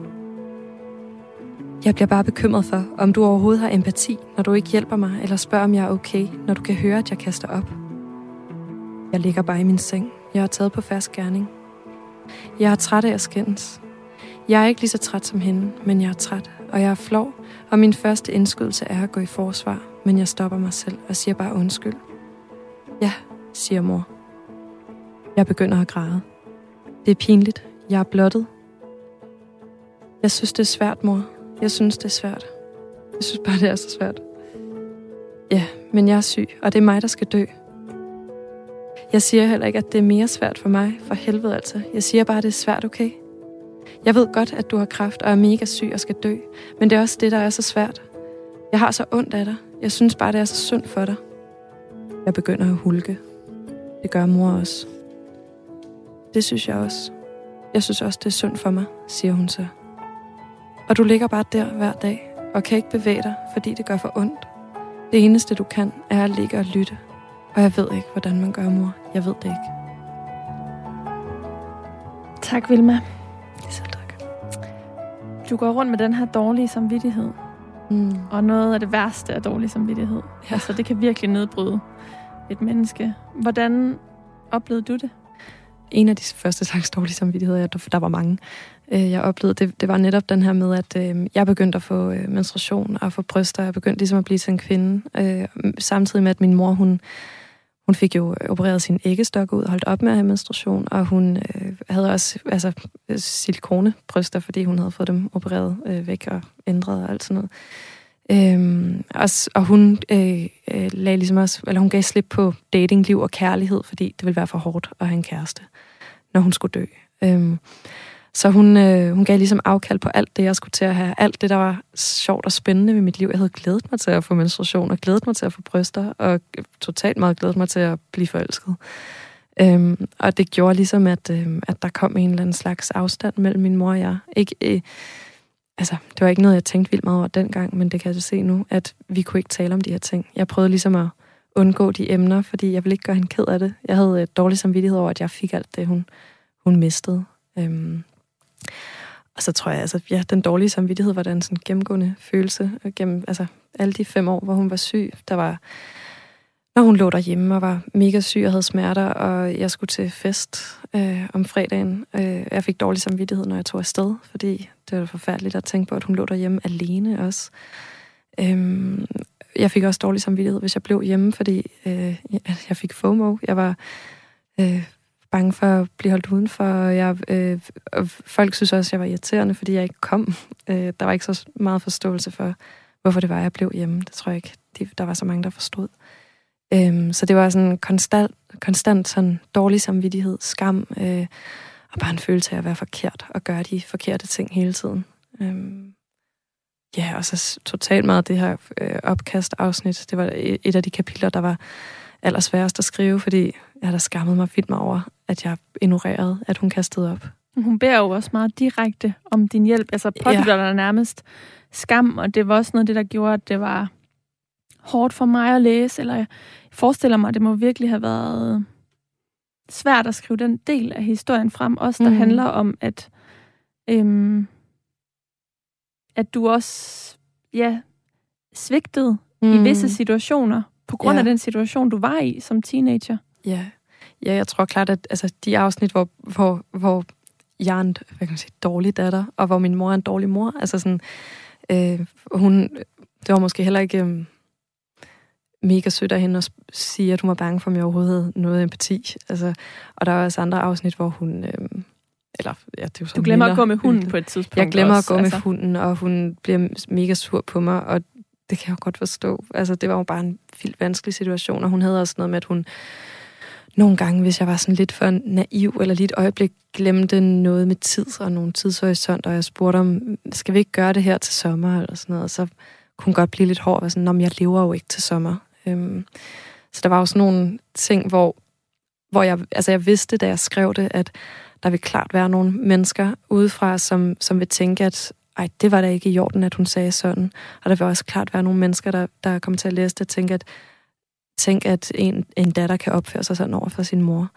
Jeg bliver bare bekymret for, om du overhovedet har empati, når du ikke hjælper mig, eller spørger, om jeg er okay, når du kan høre, at jeg kaster op. Jeg ligger bare i min seng. Jeg har taget på fast gerning. Jeg er træt af at skændes. Jeg er ikke lige så træt som hende, men jeg er træt, og jeg er flov, og min første indskydelse er at gå i forsvar, men jeg stopper mig selv og siger bare undskyld. Ja, siger mor. Jeg begynder at græde. Det er pinligt. Jeg er blottet. Jeg synes, det er svært, mor. Jeg synes, det er svært. Jeg synes bare, det er så svært. Ja, men jeg er syg, og det er mig, der skal dø. Jeg siger heller ikke, at det er mere svært for mig, for helvede altså. Jeg siger bare, at det er svært, okay? Jeg ved godt, at du har kræft og er mega syg og skal dø, men det er også det, der er så svært. Jeg har så ondt af dig. Jeg synes bare, det er så synd for dig. Jeg begynder at hulke. Det gør mor også. Det synes jeg også. Jeg synes også, det er synd for mig, siger hun så. Og du ligger bare der hver dag og kan ikke bevæge dig, fordi det gør for ondt. Det eneste, du kan, er at ligge og lytte. Og jeg ved ikke, hvordan man gør, mor. Jeg ved det ikke. Tak, Vilma. Selv tak. Du går rundt med den her dårlige samvittighed. Mm. Og noget af det værste er dårlig samvittighed. Ja. Altså, det kan virkelig nedbryde et menneske. Hvordan oplevede du det? En af de første slags dårlige samvittigheder, der var mange, øh, jeg oplevede, det, det var netop den her med, at øh, jeg begyndte at få øh, menstruation og få bryster. Jeg begyndte ligesom at blive til en kvinde. Øh, samtidig med, at min mor, hun hun fik jo opereret sin æggestok ud, holdt op med at have menstruation, og hun øh, havde også altså, øh, silikonebryster, fordi hun havde fået dem opereret øh, væk og ændret og alt sådan noget. Øhm, og, og hun øh, øh, lagde ligesom også, eller hun gav slip på datingliv og kærlighed, fordi det ville være for hårdt at have en kæreste, når hun skulle dø. Øhm, så hun, øh, hun gav ligesom afkald på alt det, jeg skulle til at have. Alt det, der var sjovt og spændende ved mit liv. Jeg havde glædet mig til at få menstruation, og glædet mig til at få bryster, og øh, totalt meget glædet mig til at blive forelsket. Øhm, og det gjorde ligesom, at, øh, at der kom en eller anden slags afstand mellem min mor og jeg. Ikke, øh, altså, det var ikke noget, jeg tænkte vildt meget over dengang, men det kan jeg se nu, at vi kunne ikke tale om de her ting. Jeg prøvede ligesom at undgå de emner, fordi jeg ville ikke gøre hende ked af det. Jeg havde øh, dårlig samvittighed over, at jeg fik alt det, hun, hun mistede. Øhm, og så tror jeg, altså, ja, den dårlige samvittighed var den sådan gennemgående følelse øh, gennem altså, alle de fem år, hvor hun var syg. Der var, når hun lå derhjemme og var mega syg og havde smerter, og jeg skulle til fest øh, om fredagen. Øh, jeg fik dårlig samvittighed, når jeg tog afsted, fordi det var forfærdeligt at tænke på, at hun lå derhjemme alene også. Øhm, jeg fik også dårlig samvittighed, hvis jeg blev hjemme, fordi øh, jeg fik FOMO. Jeg var øh, bange for at blive holdt udenfor. Jeg, øh, og folk synes også, at jeg var irriterende, fordi jeg ikke kom. Øh, der var ikke så meget forståelse for, hvorfor det var, jeg blev hjemme. Det tror jeg ikke, de, der var så mange, der forstod. Øh, så det var sådan konstant, konstant sådan dårlig samvittighed, skam, øh, og bare en følelse af at være forkert og gøre de forkerte ting hele tiden. Øh, ja, og så totalt meget det her øh, opkast-afsnit. Det var et af de kapitler, der var allersværest at skrive, fordi jeg har da skammet mig vildt mig over, at jeg ignorerede, at hun kastede op. Hun beder jo også meget direkte om din hjælp. Altså pådytter ja. dig nærmest skam, og det var også noget af det, der gjorde, at det var hårdt for mig at læse, eller jeg forestiller mig, at det må virkelig have været svært at skrive den del af historien frem, også der mm. handler om, at, øhm, at du også ja, svigtede mm. i visse situationer, på grund ja. af den situation, du var i som teenager. Ja, ja jeg tror klart, at altså, de afsnit, hvor, hvor, hvor jeg er en hvad kan man sige, dårlig datter, og hvor min mor er en dårlig mor. Altså sådan, øh, hun, det var måske heller ikke øh, mega sødt af hende at sige, at hun var bange for, at jeg overhovedet havde noget empati. Altså, og der er også andre afsnit, hvor hun... Øh, eller, ja, det er jo du glemmer at gå med hunden på et tidspunkt Jeg glemmer også, at gå altså. med hunden, og hun bliver mega sur på mig, og det kan jeg jo godt forstå. Altså, det var jo bare en vildt vanskelig situation, og hun havde også noget med, at hun nogle gange, hvis jeg var sådan lidt for naiv, eller lige et øjeblik glemte noget med tid og nogle tidshorisont, og jeg spurgte om, skal vi ikke gøre det her til sommer, eller sådan noget, så kunne hun godt blive lidt hård, og sådan, om jeg lever jo ikke til sommer. Øhm, så der var også nogle ting, hvor, hvor jeg, altså jeg vidste, da jeg skrev det, at der vil klart være nogle mennesker udefra, som, som vil tænke, at ej, det var da ikke i orden, at hun sagde sådan. Og der vil også klart være nogle mennesker, der, der kommer til at læse det og tænke, at, tænke, at en, en datter kan opføre sig sådan over for sin mor.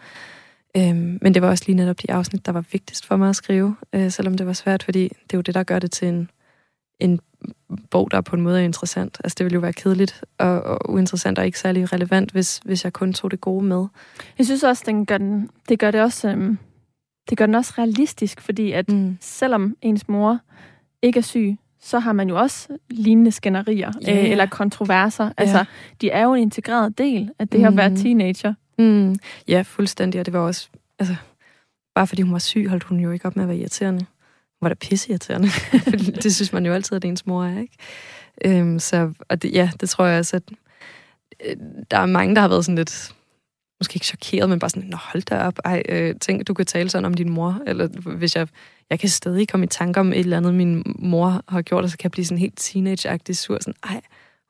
Øhm, men det var også lige netop de afsnit, der var vigtigst for mig at skrive, øh, selvom det var svært, fordi det er jo det, der gør det til en, en bog, der på en måde er interessant. Altså det ville jo være kedeligt og, og uinteressant og ikke særlig relevant, hvis, hvis jeg kun tog det gode med. Jeg synes også, den gør den, det gør det også, øhm, det gør den også realistisk, fordi at mm. selvom ens mor ikke er syg, så har man jo også lignende skænderier yeah. øh, eller kontroverser. Yeah. Altså, de er jo en integreret del af det mm. at være teenager. Mm. Ja, fuldstændig. Og det var også... Altså, bare fordi hun var syg, holdt hun jo ikke op med at være irriterende. Hun var da pisseirriterende. det synes man jo altid, at ens mor er, ikke? Øhm, så, og det, ja, det tror jeg også, at øh, der er mange, der har været sådan lidt måske ikke chokeret, men bare sådan, nå hold da op, ej, øh, tænk, du kan tale sådan om din mor, eller hvis jeg, jeg kan stadig komme i tanke om et eller andet, min mor har gjort, og så kan jeg blive sådan helt teenage-agtig sur, sådan, ej,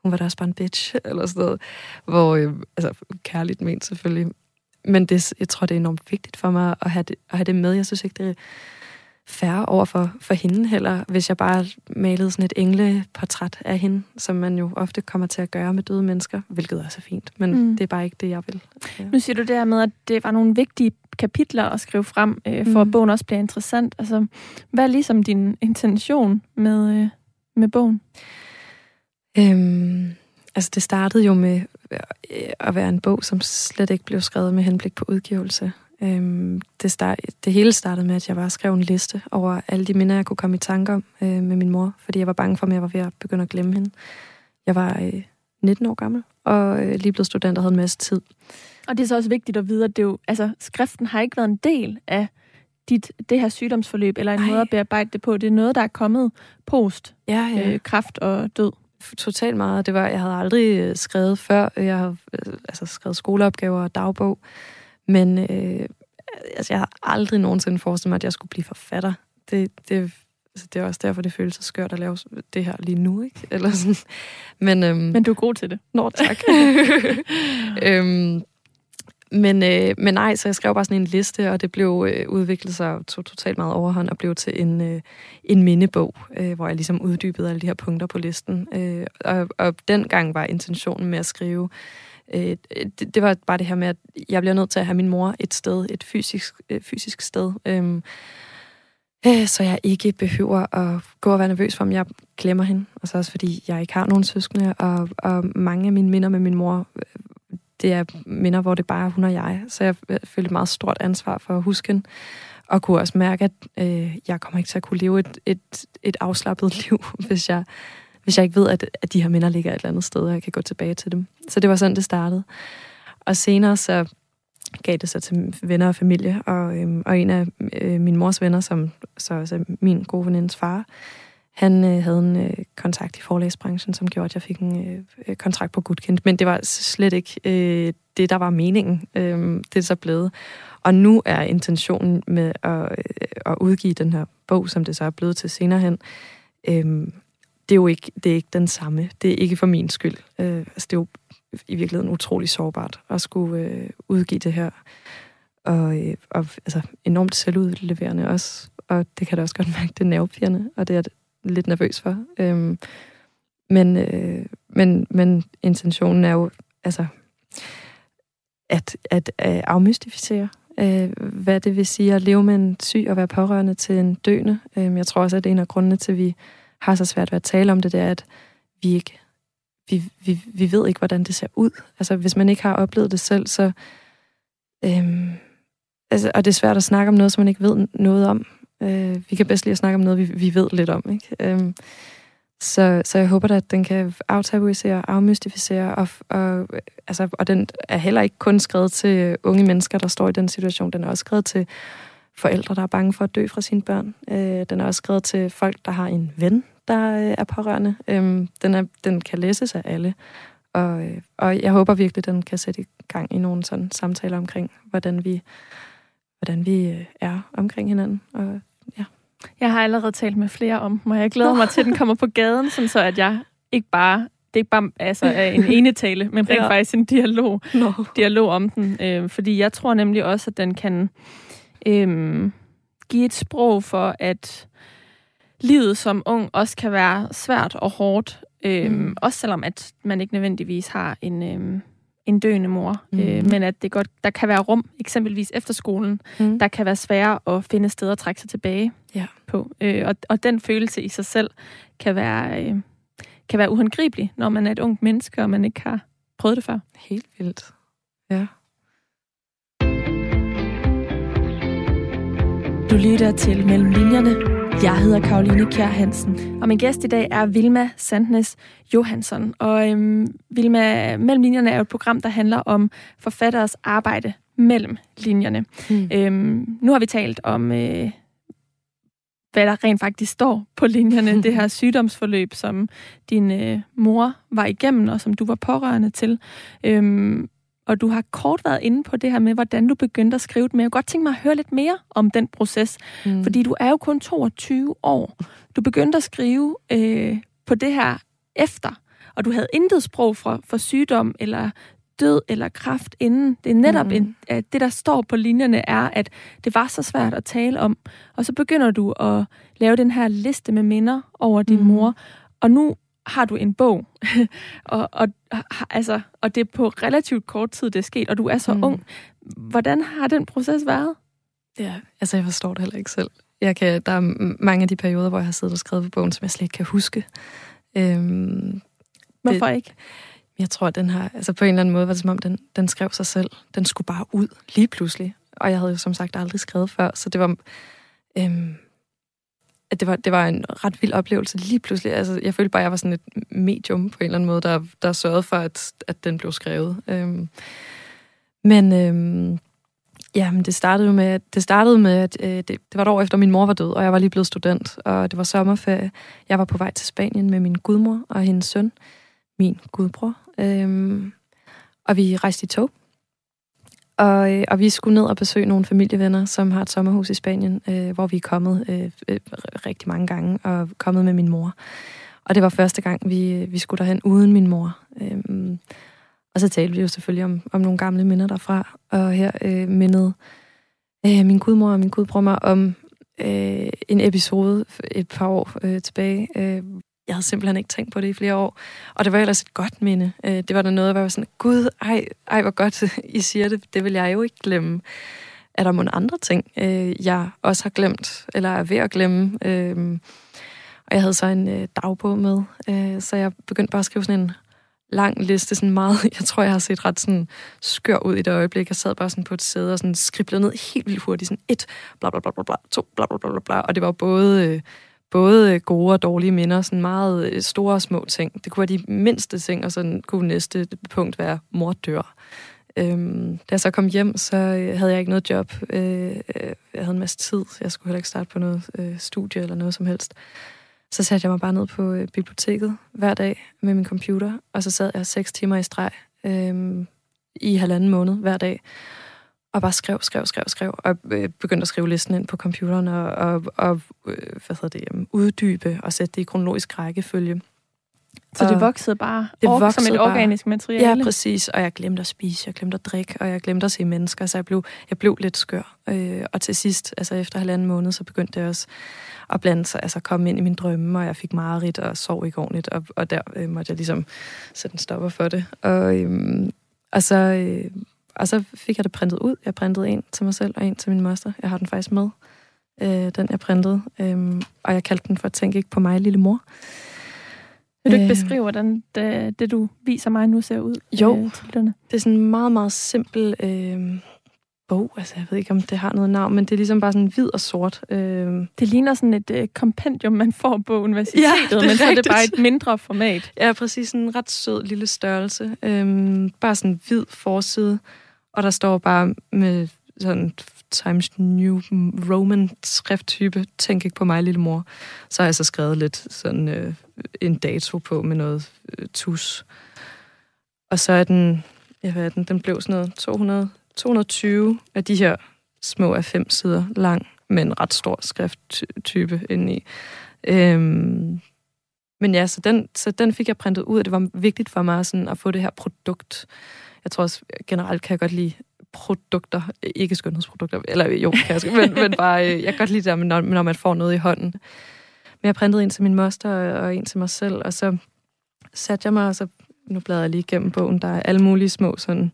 hun var da også bare en bitch, eller sådan noget, hvor, øh, altså, kærligt ment selvfølgelig, men det, jeg tror, det er enormt vigtigt for mig at have det, at have det med. Jeg synes ikke, det er færre over for, for hende heller, hvis jeg bare malede sådan et engleportræt af hende, som man jo ofte kommer til at gøre med døde mennesker, hvilket også er fint, men mm. det er bare ikke det, jeg vil. Ja. Nu siger du det her med, at det var nogle vigtige kapitler at skrive frem, øh, for mm. at bogen også bliver interessant. Altså, hvad er ligesom din intention med, øh, med bogen? Øhm, altså, det startede jo med øh, at være en bog, som slet ikke blev skrevet med henblik på udgivelse. Øhm, det, start, det hele startede med, at jeg bare skrev en liste over alle de minder, jeg kunne komme i tanke om øh, med min mor, fordi jeg var bange for, at jeg var ved at begynde at glemme hende. Jeg var øh, 19 år gammel, og øh, lige blevet student og havde en masse tid. Og det er så også vigtigt at vide, at det jo, altså, skriften har ikke været en del af dit, det her sygdomsforløb, eller en Ej. måde at bearbejde det på. Det er noget, der er kommet post ja, ja. Øh, kraft og død. Totalt meget. Det var, jeg havde aldrig øh, skrevet før. Jeg havde øh, altså, skrevet skoleopgaver og dagbog. Men øh, altså, jeg har aldrig nogensinde forestillet mig, at jeg skulle blive forfatter. Det, det, altså, det er også derfor, det føles så skørt at lave det her lige nu, ikke? Eller sådan. Men, øhm, Men du er god til det. Nå, tak. øhm, men, øh, men nej, så jeg skrev bare sådan en liste, og det blev øh, udviklet sig tog totalt meget overhånd og blev til en, øh, en mindebog, øh, hvor jeg ligesom uddybede alle de her punkter på listen. Øh, og, og dengang var intentionen med at skrive øh, det, det var bare det her med, at jeg bliver nødt til at have min mor et sted, et fysisk, øh, fysisk sted, øh, øh, så jeg ikke behøver at gå og være nervøs for, om jeg glemmer hende. Og så også fordi jeg ikke har nogen søskende, og, og mange af mine minder med min mor, øh, det er minder, hvor det bare er hun og jeg. Så jeg øh, følte et meget stort ansvar for at huske hende og kunne også mærke, at øh, jeg kommer ikke til at kunne leve et, et, et afslappet liv, hvis jeg hvis jeg ikke ved, at, at de her minder ligger et eller andet sted, og jeg kan gå tilbage til dem. Så det var sådan, det startede. Og senere så gav det sig til venner og familie, og, øhm, og en af øh, min mors venner, som så også er min gode venindes far, han øh, havde en øh, kontakt i forlægsbranchen, som gjorde, at jeg fik en øh, kontrakt på Gudkendt. Men det var slet ikke øh, det, der var meningen. Øh, det er så blevet. Og nu er intentionen med at, øh, at udgive den her bog, som det så er blevet til senere hen, øh, det er jo ikke, det er ikke den samme. Det er ikke for min skyld. Øh, altså, det er jo i virkeligheden utrolig sårbart at skulle øh, udgive det her. Og, øh, og altså, enormt selvudleverende også. Og det kan da også godt mærke, det er nervepirrende, og det er jeg lidt nervøs for. Øhm, men, øh, men, men intentionen er jo altså, at, at, øh, afmystificere, øh, hvad det vil sige at leve med en syg og være pårørende til en døende. Øh, jeg tror også, at det er en af grundene til, at vi har så svært ved at tale om det, det er, at vi ikke vi, vi, vi ved ikke, hvordan det ser ud. Altså, hvis man ikke har oplevet det selv, så... Øhm, altså, og det er svært at snakke om noget, som man ikke ved noget om. Øh, vi kan bedst lige at snakke om noget, vi, vi ved lidt om. Ikke? Øhm, så, så jeg håber at den kan aftabuisere, afmystificere, og, og, altså, og den er heller ikke kun skrevet til unge mennesker, der står i den situation. Den er også skrevet til forældre, der er bange for at dø fra sine børn. Øh, den er også skrevet til folk, der har en ven, der øh, er pårørende. Øh, den, er, den kan læses af alle. Og, øh, og jeg håber virkelig, den kan sætte i gang i nogle sådan samtaler omkring, hvordan vi, hvordan vi øh, er omkring hinanden. Og, ja. Jeg har allerede talt med flere om og jeg glæder mig til, at den kommer på gaden, sådan så at jeg ikke bare det er ikke bare altså, en ene tale, men rent ja. faktisk en dialog, no. dialog om den. Øh, fordi jeg tror nemlig også, at den kan øh, give et sprog for, at livet som ung også kan være svært og hårdt. Øh, mm. Også selvom at man ikke nødvendigvis har en, øh, en døende mor. Mm. Øh, men at det godt, der kan være rum, eksempelvis efter skolen, mm. der kan være svære at finde steder at trække sig tilbage ja. på. Øh, og, og den følelse i sig selv kan være, øh, kan være uhåndgribelig, når man er et ungt menneske, og man ikke har prøvet det før. Helt vildt. Ja. Du lytter til Mellem Linjerne. Jeg hedder Karoline Kjær Hansen, og min gæst i dag er Vilma Sandnes Johansson. Og øhm, Vilma, Mellem Linjerne er jo et program, der handler om forfatteres arbejde mellem linjerne. Mm. Øhm, nu har vi talt om, øh, hvad der rent faktisk står på linjerne. det her sygdomsforløb, som din øh, mor var igennem, og som du var pårørende til. Øhm, og du har kort været inde på det her med, hvordan du begyndte at skrive det, men jeg kunne godt tænke mig at høre lidt mere om den proces, mm. fordi du er jo kun 22 år. Du begyndte at skrive øh, på det her efter, og du havde intet sprog for, for sygdom eller død eller kraft inden. Det er netop mm. en, at det, der står på linjerne, er, at det var så svært at tale om. Og så begynder du at lave den her liste med minder over din mm. mor. Og nu har du en bog, og, og, altså, og det er på relativt kort tid, det er sket, og du er så mm. ung. Hvordan har den proces været? Ja, altså jeg forstår det heller ikke selv. Jeg kan, der er mange af de perioder, hvor jeg har siddet og skrevet på bogen, som jeg slet ikke kan huske. Øhm, Hvorfor det, ikke? Jeg tror, at den har, altså på en eller anden måde var det som om, den, den skrev sig selv. Den skulle bare ud lige pludselig. Og jeg havde jo som sagt aldrig skrevet før, så det var... Øhm, at det var, det var en ret vild oplevelse lige pludselig. Altså, jeg følte bare, at jeg var sådan et medium på en eller anden måde, der, der sørgede for, at, at den blev skrevet. Øhm, men øhm, ja, men det startede jo med, det startede med at øh, det, det var et år efter min mor var død, og jeg var lige blevet student, og det var sommerferie. Jeg var på vej til Spanien med min gudmor og hendes søn, min gudbror. Øhm, og vi rejste i tog. Og, øh, og vi skulle ned og besøge nogle familievenner, som har et sommerhus i Spanien, øh, hvor vi er kommet øh, øh, rigtig mange gange, og kommet med min mor. Og det var første gang, vi, øh, vi skulle derhen uden min mor. Øh, og så talte vi jo selvfølgelig om, om nogle gamle minder derfra. Og her øh, mindede øh, min gudmor og min gudbror mig om øh, en episode et par år øh, tilbage, øh, jeg havde simpelthen ikke tænkt på det i flere år. Og det var ellers et godt minde. Øh, det var der noget, hvor jeg var sådan, gud, ej, ej, hvor godt I siger det. Det vil jeg jo ikke glemme. Er der nogle andre ting, øh, jeg også har glemt, eller er ved at glemme? Øh, og jeg havde så en dagbog med, så jeg begyndte bare at skrive sådan en lang liste, sådan meget, jeg tror, jeg har set ret sådan skør ud i det øjeblik. Jeg sad bare sådan på et sæde og sådan skriblede ned helt vildt hurtigt, sådan et, bla bla bla bla bla, to, bla bla bla bla, og det var både både øh, gode og dårlige minder, sådan meget øh, store og små ting. Det kunne være de mindste ting, og så kunne næste punkt være mor dør. Øhm, da jeg så kom hjem, så øh, havde jeg ikke noget job. Øh, jeg havde en masse tid. Jeg skulle heller ikke starte på noget øh, studie eller noget som helst. Så satte jeg mig bare ned på øh, biblioteket hver dag med min computer, og så sad jeg seks timer i streg øh, i halvanden måned hver dag og bare skrev, skrev, skrev, skrev, og øh, begyndte at skrive listen ind på computeren og, og, og øh, hvad hedder det, uddybe og sætte det i kronologisk rækkefølge. Så det voksede bare det voksede som et bare. organisk materiale? Ja, præcis. Og jeg glemte at spise, jeg glemte at drikke, og jeg glemte at se mennesker, så jeg blev, jeg blev lidt skør. Øh, og til sidst, altså efter halvanden måned, så begyndte jeg også at blande sig, altså komme ind i min drømme, og jeg fik mareridt og sov ikke ordentligt, og, og der øh, måtte jeg ligesom sætte en stopper for det. Og, øh, og så... Øh, og så fik jeg det printet ud. Jeg printede en til mig selv og en til min moster. Jeg har den faktisk med, øh, den jeg printede. Øh, og jeg kaldte den for Tænk ikke på mig, lille mor. Vil du ikke øh, beskrive, hvordan det, det, du viser mig nu, ser ud? Jo, øh, det er sådan en meget, meget simpel... Øh, bog. Altså, jeg ved ikke, om det har noget navn, men det er ligesom bare sådan hvid og sort. Øh... Det ligner sådan et øh, kompendium, man får på universitetet, ja, men så er det bare et mindre format. Ja, præcis. En ret sød lille størrelse. Øh, bare sådan hvid forside, og der står bare med sådan Times New Roman skrifttype, tænk ikke på mig, lille mor. Så har jeg så skrevet lidt sådan øh, en dato på med noget øh, tus. Og så er den, jeg ved den, den blev sådan noget 200, 220 af de her små af fem sider lang, men ret stor skrifttype indeni. Øhm, men ja, så den, så den fik jeg printet ud, og det var vigtigt for mig sådan, at få det her produkt. Jeg tror også, generelt kan jeg godt lide produkter, ikke skønhedsprodukter, eller jo, kan jeg, men, men bare, øh, jeg kan godt lide det, når, når man får noget i hånden. Men jeg printede en til min moster og en til mig selv, og så satte jeg mig, og så, nu bladrer jeg lige igennem bogen, der er alle mulige små sådan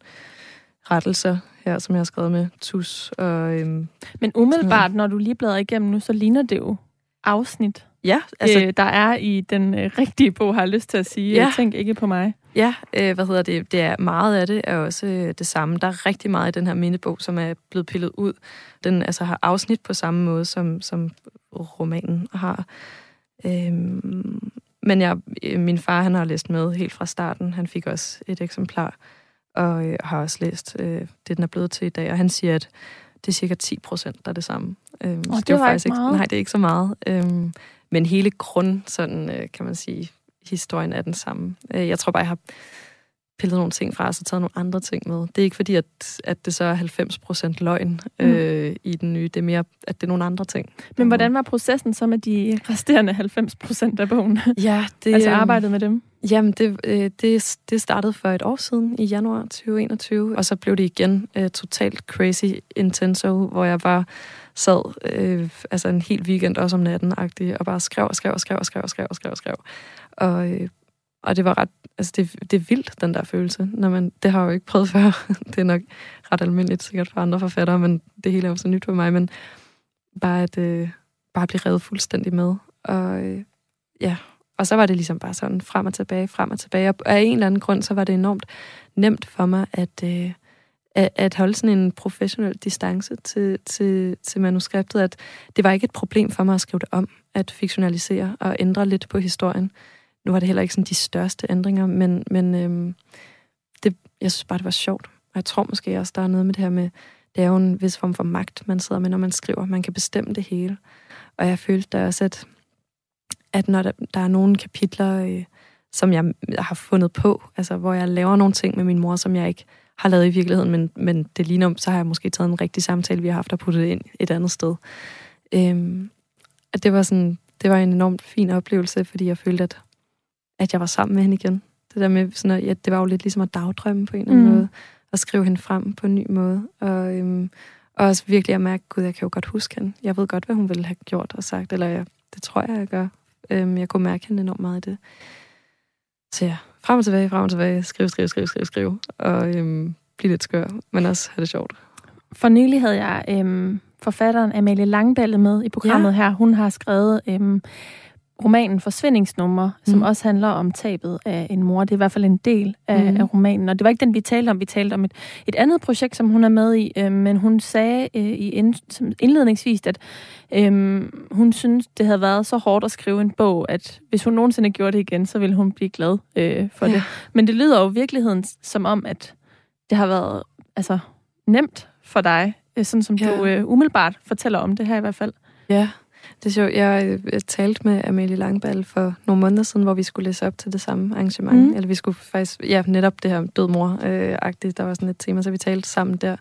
rettelser her, som jeg har skrevet med tus. Og, øhm, Men umiddelbart, når du lige bladrer igennem nu, så ligner det jo afsnit. Ja, altså, øh, der er i den øh, rigtige bog, har jeg lyst til at sige. Ja. Tænk ikke på mig. Ja, øh, hvad hedder det? Det er meget af det er også øh, det samme. Der er rigtig meget i den her mindebog, som er blevet pillet ud. Den altså har afsnit på samme måde, som, som romanen har. Øhm, men jeg, øh, min far, han har læst med helt fra starten. Han fik også et eksemplar, og øh, har også læst øh, det, den er blevet til i dag. Og han siger, at det er cirka 10 procent, der er det samme. Øhm, oh, det, det var faktisk ikke meget. Nej, det er ikke så meget. Øhm, men hele grund, sådan øh, kan man sige, historien er den samme. Øh, jeg tror bare, jeg har pillet nogle ting fra, og så taget nogle andre ting med. Det er ikke fordi, at, at det så er 90% løgn mm. øh, i den nye. Det er mere, at det er nogle andre ting. Men hvordan var processen så med de resterende 90% af bogen? Ja, det, altså øhm, arbejdet med dem? Jamen, det, øh, det, det startede for et år siden, i januar 2021, og så blev det igen uh, totalt crazy intenso, hvor jeg bare sad øh, altså en hel weekend også om natten og bare skrev og skrev og skrev og skrev og skrev og skrev og skrev. Og, øh, og det var ret, altså det, det er vildt, den der følelse. Når man, det har jeg jo ikke prøvet før. det er nok ret almindeligt sikkert for andre forfattere, men det hele er jo så nyt for mig. Men bare at øh, bare blive revet fuldstændig med. Og øh, ja, og så var det ligesom bare sådan frem og tilbage, frem og tilbage. Og af en eller anden grund, så var det enormt nemt for mig at, øh, at, at holde sådan en professionel distance til, til, til manuskriptet. At det var ikke et problem for mig at skrive det om, at fiktionalisere og ændre lidt på historien. Nu var det heller ikke sådan de største ændringer, men, men øhm, det, jeg synes bare, det var sjovt. Og jeg tror måske også, der er noget med det her med, det er jo en vis form for magt, man sidder med, når man skriver. Man kan bestemme det hele. Og jeg følte da også, at, at når der, der er nogle kapitler, øh, som jeg har fundet på, altså hvor jeg laver nogle ting med min mor, som jeg ikke har lavet i virkeligheden, men, men det ligner, så har jeg måske taget en rigtig samtale, vi har haft og puttet det ind et andet sted. Øhm, at det var sådan, det var en enormt fin oplevelse, fordi jeg følte, at at jeg var sammen med hende igen. Det der med, sådan at, ja, det var jo lidt ligesom at dagdrømme på en eller anden mm. måde, og skrive hende frem på en ny måde. Og, øhm, og også virkelig at mærke, gud, jeg kan jo godt huske hende. Jeg ved godt, hvad hun ville have gjort og sagt, eller jeg, det tror jeg, jeg gør. Øhm, jeg kunne mærke hende enormt meget i det. Så ja, frem og tilbage, frem og tilbage, skrive, skrive, skrive, skrive, skrive, og øhm, blive lidt skør, men også have det sjovt. For nylig havde jeg øhm, forfatteren Amalie Langballe med i programmet ja. her. Hun har skrevet øhm, romanen Forsvindingsnummer, som mm. også handler om tabet af en mor. Det er i hvert fald en del af, mm. af romanen. Og det var ikke den, vi talte om. Vi talte om et, et andet projekt, som hun er med i. Øh, men hun sagde øh, i ind, indledningsvis, at øh, hun synes, det havde været så hårdt at skrive en bog, at hvis hun nogensinde gjorde det igen, så ville hun blive glad øh, for ja. det. Men det lyder jo i virkeligheden som om, at det har været altså, nemt for dig, øh, sådan som ja. du øh, umiddelbart fortæller om det her i hvert fald. Ja, det er sjovt. Jeg, jeg talte med Amelie Langball for nogle måneder siden, hvor vi skulle læse op til det samme arrangement. Mm. Eller vi skulle faktisk, ja, netop det her død mor-agtigt. Øh, der var sådan et tema, så vi talte sammen der.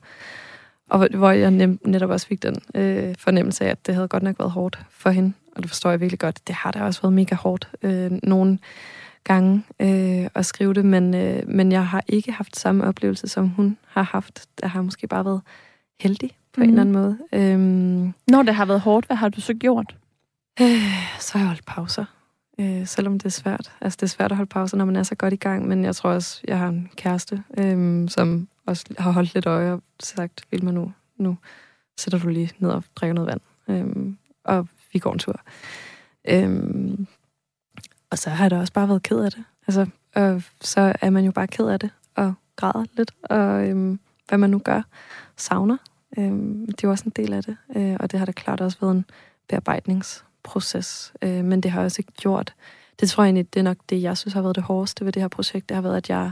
Og hvor jeg nem, netop også fik den øh, fornemmelse af, at det havde godt nok været hårdt for hende. Og det forstår jeg virkelig godt. Det har da også været mega hårdt øh, nogle gange øh, at skrive det, men, øh, men jeg har ikke haft samme oplevelse, som hun har haft. Der har måske bare været heldig på mm. en eller mhm. anden måde. Øhm, Når det har været hårdt, hvad har du så gjort? Øh, så har jeg holdt pauser. Øh, selvom det er svært. Altså, det er svært at holde pauser, når man er så godt i gang, men jeg tror også, jeg har en kæreste, øh, som også har holdt lidt øje og sagt, vil man nu, nu sætter du lige ned og drikker noget vand. Øh, og vi går en tur. Øh, og så har jeg da også bare været ked af det. Altså, og så er man jo bare ked af det, og græder lidt, og øh, hvad man nu gør, savner Øhm, det er også en del af det, øh, og det har da klart også været en bearbejdningsproces. Øh, men det har også ikke gjort... Det tror jeg egentlig, det er nok det, jeg synes har været det hårdeste ved det her projekt. Det har været, at jeg...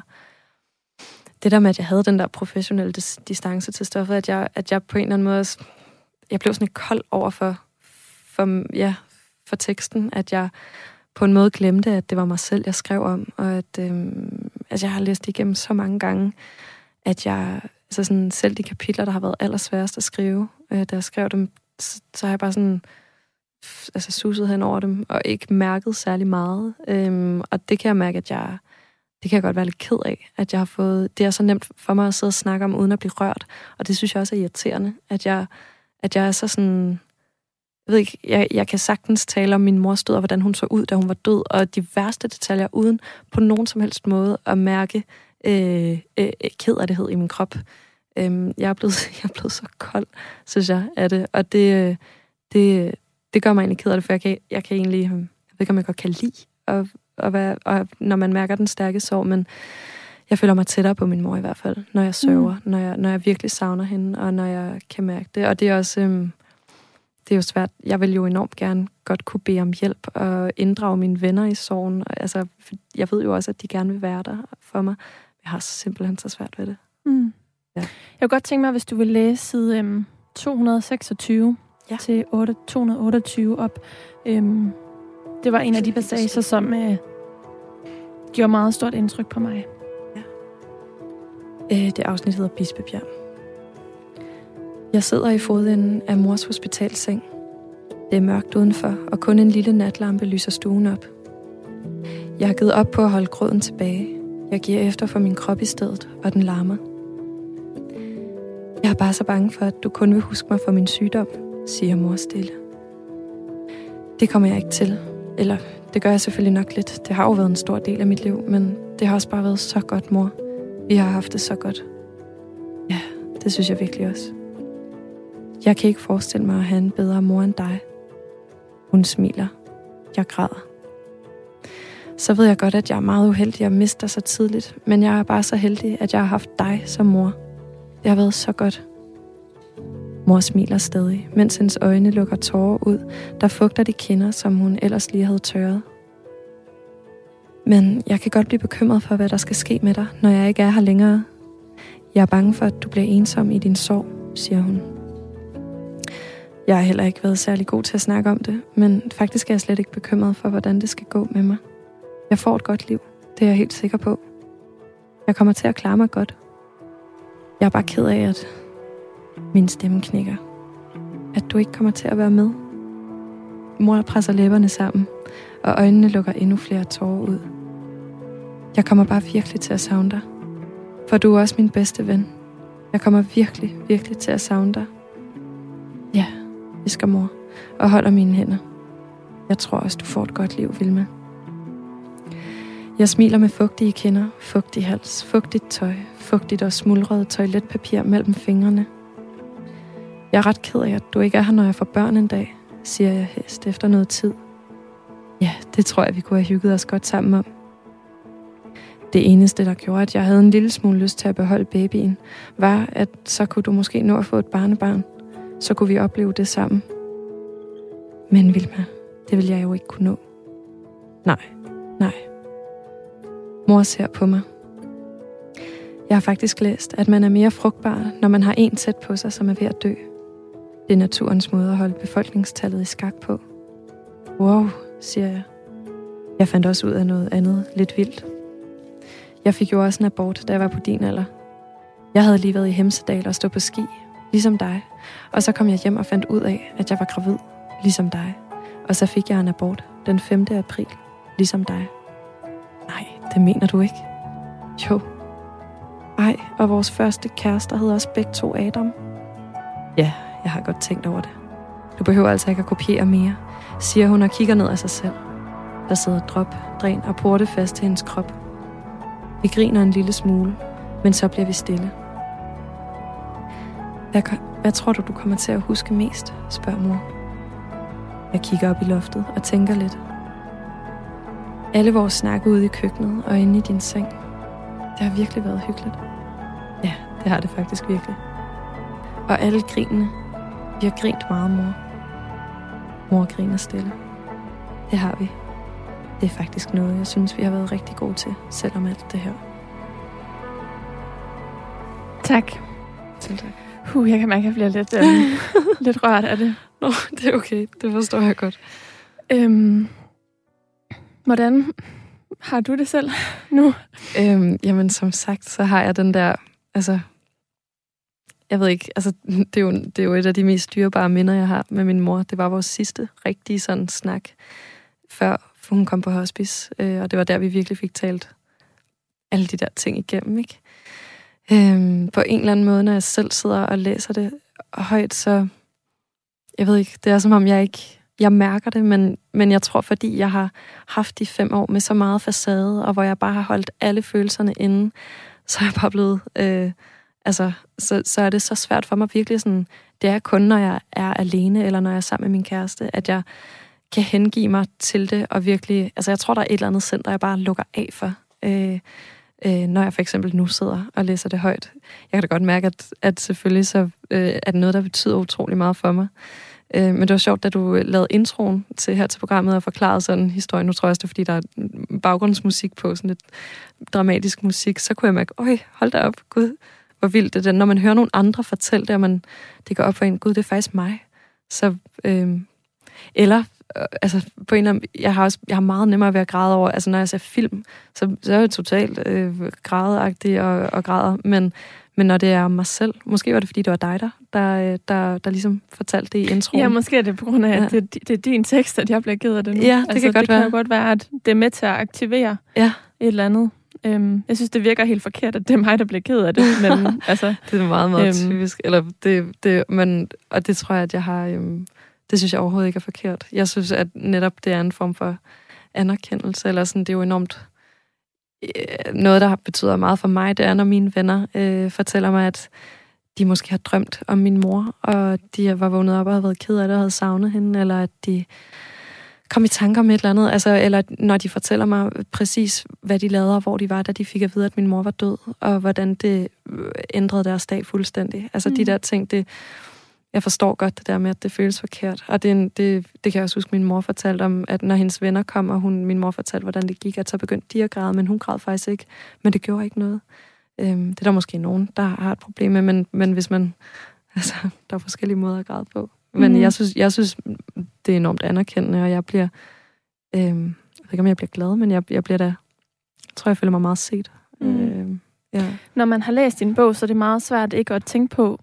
Det der med, at jeg havde den der professionelle dis- distance til stoffet, at jeg, at jeg på en eller anden måde... Også, jeg blev sådan lidt kold over for, for, ja, for teksten, at jeg på en måde glemte, at det var mig selv, jeg skrev om, og at, øh, at jeg har læst det igennem så mange gange, at jeg, altså sådan, selv de kapitler, der har været allersværest at skrive, øh, da jeg skrev dem, så, så har jeg bare sådan altså suset hen over dem, og ikke mærket særlig meget. Øhm, og det kan jeg mærke, at jeg, det kan jeg godt være lidt ked af, at jeg har fået, det er så nemt for mig at sidde og snakke om, uden at blive rørt. Og det synes jeg også er irriterende, at jeg, at jeg er så sådan, jeg ved ikke, jeg, jeg kan sagtens tale om min mors død, og hvordan hun så ud, da hun var død, og de værste detaljer, uden på nogen som helst måde at mærke øh, øh, ked af det i min krop. Øh, jeg, er blevet, jeg er blevet så kold, synes jeg, af det, og det, det, det gør mig egentlig ked af det, for jeg kan, jeg kan egentlig, jeg ved ikke, om jeg godt kan lide at, at være, og når man mærker den stærke sorg, men jeg føler mig tættere på min mor i hvert fald, når jeg sørger, mm. når, jeg, når jeg virkelig savner hende, og når jeg kan mærke det. Og det er også, øhm, det er jo svært. Jeg vil jo enormt gerne godt kunne bede om hjælp og inddrage mine venner i sorgen. Altså, jeg ved jo også, at de gerne vil være der for mig. Jeg har simpelthen så svært ved det. Mm. Ja. Jeg kunne godt tænke mig, hvis du vil læse side øhm, 226 ja. til 8, 228 op. Øhm, det var en af de passager, som øh, gjorde meget stort indtryk på mig. Ja. Øh, det afsnit hedder Bispebjerg. Jeg sidder i fodenden af mors hospitalseng. Det er mørkt udenfor, og kun en lille natlampe lyser stuen op. Jeg har givet op på at holde gråden tilbage. Jeg giver efter for min krop i stedet, og den larmer. Jeg er bare så bange for, at du kun vil huske mig for min sygdom, siger mor stille. Det kommer jeg ikke til. Eller, det gør jeg selvfølgelig nok lidt. Det har jo været en stor del af mit liv, men det har også bare været så godt, mor. Vi har haft det så godt. Ja, det synes jeg virkelig også. Jeg kan ikke forestille mig at have en bedre mor end dig. Hun smiler. Jeg græder. Så ved jeg godt, at jeg er meget uheldig at miste dig så tidligt, men jeg er bare så heldig, at jeg har haft dig som mor. Det har været så godt. Mor smiler stadig, mens hendes øjne lukker tårer ud, der fugter de kinder, som hun ellers lige havde tørret. Men jeg kan godt blive bekymret for, hvad der skal ske med dig, når jeg ikke er her længere. Jeg er bange for, at du bliver ensom i din sorg, siger hun. Jeg har heller ikke været særlig god til at snakke om det, men faktisk er jeg slet ikke bekymret for, hvordan det skal gå med mig. Jeg får et godt liv, det er jeg helt sikker på. Jeg kommer til at klare mig godt. Jeg er bare ked af, at min stemme knækker. At du ikke kommer til at være med. Mor presser læberne sammen, og øjnene lukker endnu flere tårer ud. Jeg kommer bare virkelig til at savne dig. For du er også min bedste ven. Jeg kommer virkelig, virkelig til at savne dig. Ja, visker mor og holder mine hænder. Jeg tror også, du får et godt liv, Vilma. Jeg smiler med fugtige kinder, fugtig hals, fugtigt tøj, fugtigt og smuldret toiletpapir mellem fingrene. Jeg er ret ked af, at du ikke er her, når jeg får børn en dag, siger jeg hest efter noget tid. Ja, det tror jeg, vi kunne have hygget os godt sammen om. Det eneste, der gjorde, at jeg havde en lille smule lyst til at beholde babyen, var, at så kunne du måske nå at få et barnebarn – så kunne vi opleve det sammen. Men Vilma, det vil jeg jo ikke kunne nå. Nej, nej. Mor ser på mig. Jeg har faktisk læst, at man er mere frugtbar, når man har en tæt på sig, som er ved at dø. Det er naturens måde at holde befolkningstallet i skak på. Wow, siger jeg. Jeg fandt også ud af noget andet lidt vildt. Jeg fik jo også en abort, da jeg var på din alder. Jeg havde lige været i Hemsedal og stå på ski, ligesom dig. Og så kom jeg hjem og fandt ud af, at jeg var gravid, ligesom dig. Og så fik jeg en abort den 5. april, ligesom dig. Nej, det mener du ikke. Jo. Ej, og vores første kærester hedder også begge to Adam. Ja, jeg har godt tænkt over det. Du behøver altså ikke at kopiere mere, siger hun og kigger ned af sig selv. Der sidder drop, dræn og porte fast til hendes krop. Vi griner en lille smule, men så bliver vi stille. Hvad, hvad tror du, du kommer til at huske mest? spørger mor. Jeg kigger op i loftet og tænker lidt. Alle vores snakke ude i køkkenet og inde i din seng. Det har virkelig været hyggeligt. Ja, det har det faktisk virkelig. Og alle grinene. Vi har grint meget, mor. Mor griner stille. Det har vi. Det er faktisk noget, jeg synes, vi har været rigtig gode til, selvom alt det her. Tak. Selv tak. Uh, jeg kan mærke, at jeg bliver lidt, øh, lidt rørt af det. Nå, det er okay. Det forstår jeg godt. Øhm, hvordan har du det selv nu? Øhm, jamen, som sagt, så har jeg den der, altså, jeg ved ikke, altså, det er, jo, det er jo et af de mest dyrebare minder, jeg har med min mor. Det var vores sidste rigtige sådan snak, før hun kom på hospice, øh, og det var der, vi virkelig fik talt alle de der ting igennem, ikke? Øhm, på en eller anden måde, når jeg selv sidder og læser det højt, så, jeg ved ikke, det er som om, jeg ikke jeg mærker det, men, men jeg tror, fordi jeg har haft de fem år med så meget facade, og hvor jeg bare har holdt alle følelserne inde, så er jeg bare blevet... Øh, altså, så, så er det så svært for mig virkelig sådan... Det er kun, når jeg er alene, eller når jeg er sammen med min kæreste, at jeg kan hengive mig til det, og virkelig... Altså, jeg tror, der er et eller andet center, jeg bare lukker af for. Øh, øh, når jeg for eksempel nu sidder og læser det højt. Jeg kan da godt mærke, at, at selvfølgelig så øh, er det noget, der betyder utrolig meget for mig. Øh, men det var sjovt, da du øh, lavede introen til her til programmet og forklarede sådan historien. Nu tror jeg også, det er, fordi der er baggrundsmusik på, sådan lidt dramatisk musik. Så kunne jeg mærke, øj, hold da op, gud, hvor vildt det er. Når man hører nogle andre fortælle det, og man, det går op for en, gud, det er faktisk mig. Så, øh, eller øh, altså på en eller anden, jeg har også jeg har meget nemmere ved at græde over, altså når jeg ser film, så, så er jeg totalt øh, grædeagtig og, og græder, men men når det er mig selv, måske var det, fordi det var dig, der, der, der, der ligesom fortalte det i introen. Ja, måske er det på grund af, ja. at det, det er din tekst, at jeg bliver ked af det nu. Ja, det altså, kan godt det være. Det kan godt være, at det er med til at aktivere ja. et eller andet. Øhm, jeg synes, det virker helt forkert, at det er mig, der bliver ked af det. Men, altså, det er meget, meget øhm, typisk. Eller det, det, men, og det tror jeg, at jeg har... Øhm, det synes jeg overhovedet ikke er forkert. Jeg synes, at netop det er en form for anerkendelse, eller sådan, det er jo enormt Øh, noget, der betyder meget for mig, det er, når mine venner øh, fortæller mig, at de måske har drømt om min mor, og de var vågnet op og havde været ked af det og havde savnet hende, eller at de kom i tanker om et eller andet, altså, eller når de fortæller mig præcis, hvad de lavede, og hvor de var, da de fik at vide, at min mor var død, og hvordan det øh, ændrede deres dag fuldstændig. Altså mm. de der ting, det, jeg forstår godt det der med, at det føles forkert. Og det, det, det kan jeg også huske, min mor fortalte om, at når hendes venner kom, og hun, min mor fortalte, hvordan det gik, at så begyndte de at græde, men hun græd faktisk ikke. Men det gjorde ikke noget. Øhm, det er der måske nogen, der har et problem med, men, men hvis man... Altså, der er forskellige måder at græde på. Men mm. jeg, synes, jeg synes, det er enormt anerkendende, og jeg bliver... Øhm, jeg ved ikke, om jeg bliver glad, men jeg, jeg bliver da... Jeg tror, jeg føler mig meget set. Mm. Øhm, ja. Når man har læst din bog, så er det meget svært ikke at tænke på,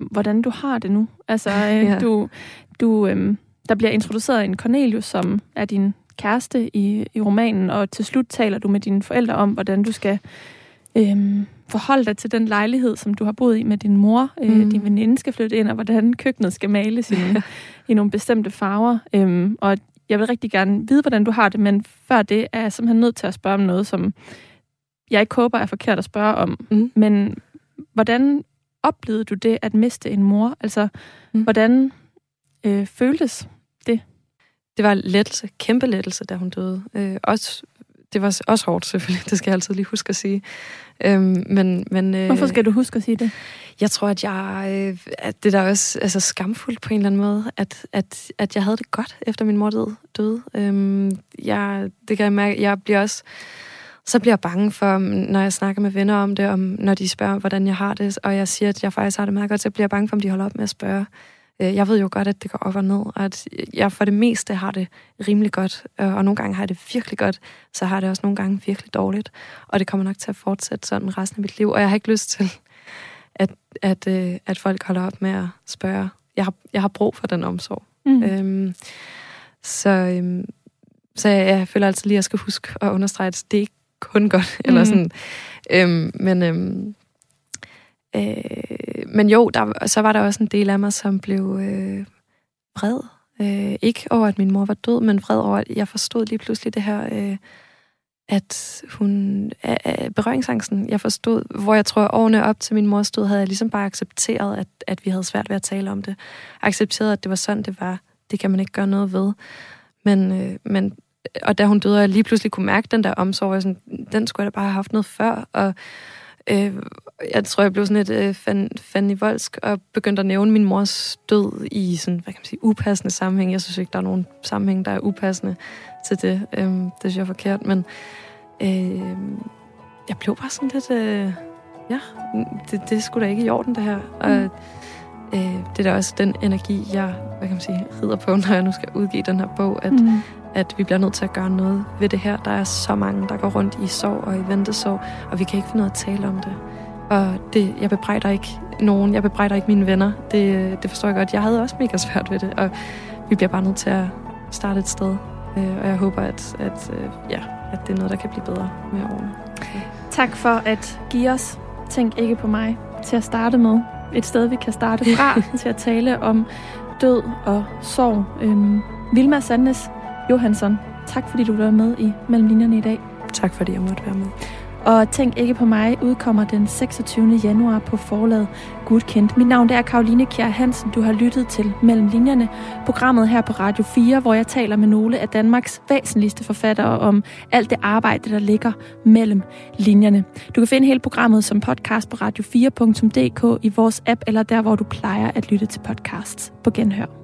hvordan du har det nu. Altså, øh, ja. du, du, øh, der bliver introduceret en Cornelius, som er din kæreste i, i romanen, og til slut taler du med dine forældre om, hvordan du skal øh, forholde dig til den lejlighed, som du har boet i med din mor. Øh, mm. Din veninde skal flytte ind, og hvordan køkkenet skal males i nogle, i nogle bestemte farver. Øh, og jeg vil rigtig gerne vide, hvordan du har det, men før det er jeg simpelthen nødt til at spørge om noget, som jeg ikke håber er forkert at spørge om. Mm. Men hvordan oplevede du det at miste en mor? Altså, mm. hvordan øh, føltes det? Det var lettelse, kæmpe lettelse, da hun døde. Øh, også, det var også hårdt, selvfølgelig. Det skal jeg altid lige huske at sige. Øhm, men, men, øh, Hvorfor skal du huske at sige det? Jeg tror, at jeg øh, at det er da også altså, skamfuldt på en eller anden måde, at, at, at jeg havde det godt, efter min mor døde. døde. Øhm, jeg, det kan jeg mærke. Jeg bliver også så bliver jeg bange for, når jeg snakker med venner om det, om, når de spørger, hvordan jeg har det, og jeg siger, at jeg faktisk har det meget godt, så bliver jeg bange for, om de holder op med at spørge. Øh, jeg ved jo godt, at det går op og ned, og at jeg for det meste har det rimelig godt, øh, og nogle gange har jeg det virkelig godt, så har det også nogle gange virkelig dårligt, og det kommer nok til at fortsætte sådan resten af mit liv, og jeg har ikke lyst til, at, at, øh, at folk holder op med at spørge. Jeg har, jeg har brug for den omsorg. Mm. Øhm, så, øhm, så jeg, jeg føler altid lige, at jeg skal huske at understrege, at det er ikke kun godt. Mm. Eller sådan. Øhm, men, øhm, øh, men jo, der, så var der også en del af mig, som blev øh, vred. Øh, ikke over, at min mor var død, men vred over, at jeg forstod lige pludselig det her... Øh, at hun... Øh, berøringsangsten, jeg forstod, hvor jeg tror, årene op til min mors død, havde jeg ligesom bare accepteret, at, at vi havde svært ved at tale om det. Accepteret, at det var sådan, det var. Det kan man ikke gøre noget ved. Men, øh, men og da hun døde, og jeg lige pludselig kunne mærke den der omsorg, sådan, den skulle jeg da bare have haft noget før. Og øh, jeg tror, jeg blev sådan lidt øh, fan, fan i voldsk, og begyndte at nævne min mors død i sådan, hvad kan man sige, upassende sammenhæng. Jeg synes ikke, der er nogen sammenhæng, der er upassende til det. Øh, det synes jeg er forkert, men øh, jeg blev bare sådan lidt... Øh, ja, det, det skulle da ikke i orden, det her. Mm. Og øh, det er da også den energi, jeg hvad kan man sige, rider på, når jeg nu skal udgive den her bog, at, mm. At vi bliver nødt til at gøre noget ved det her. Der er så mange, der går rundt i sorg og i ventesorg, og vi kan ikke finde noget at tale om det. Og det, jeg bebrejder ikke nogen, jeg bebrejder ikke mine venner. Det, det forstår jeg godt. Jeg havde også mega svært ved det, og vi bliver bare nødt til at starte et sted. Øh, og jeg håber, at, at, øh, ja, at det er noget, der kan blive bedre med årene. Tak for at give os Tænk ikke på mig til at starte med. Et sted, vi kan starte fra til at tale om død og sorg. Øhm, Vilma Sandnes Johansson, tak fordi du var med i Mellemlinjerne i dag. Tak fordi jeg måtte være med. Og Tænk ikke på mig udkommer den 26. januar på forlaget Gudkendt. Mit navn er Karoline Kjær Hansen. Du har lyttet til Mellem Linjerne, programmet her på Radio 4, hvor jeg taler med nogle af Danmarks væsentligste forfattere om alt det arbejde, der ligger mellem linjerne. Du kan finde hele programmet som podcast på radio4.dk i vores app eller der, hvor du plejer at lytte til podcasts på genhør.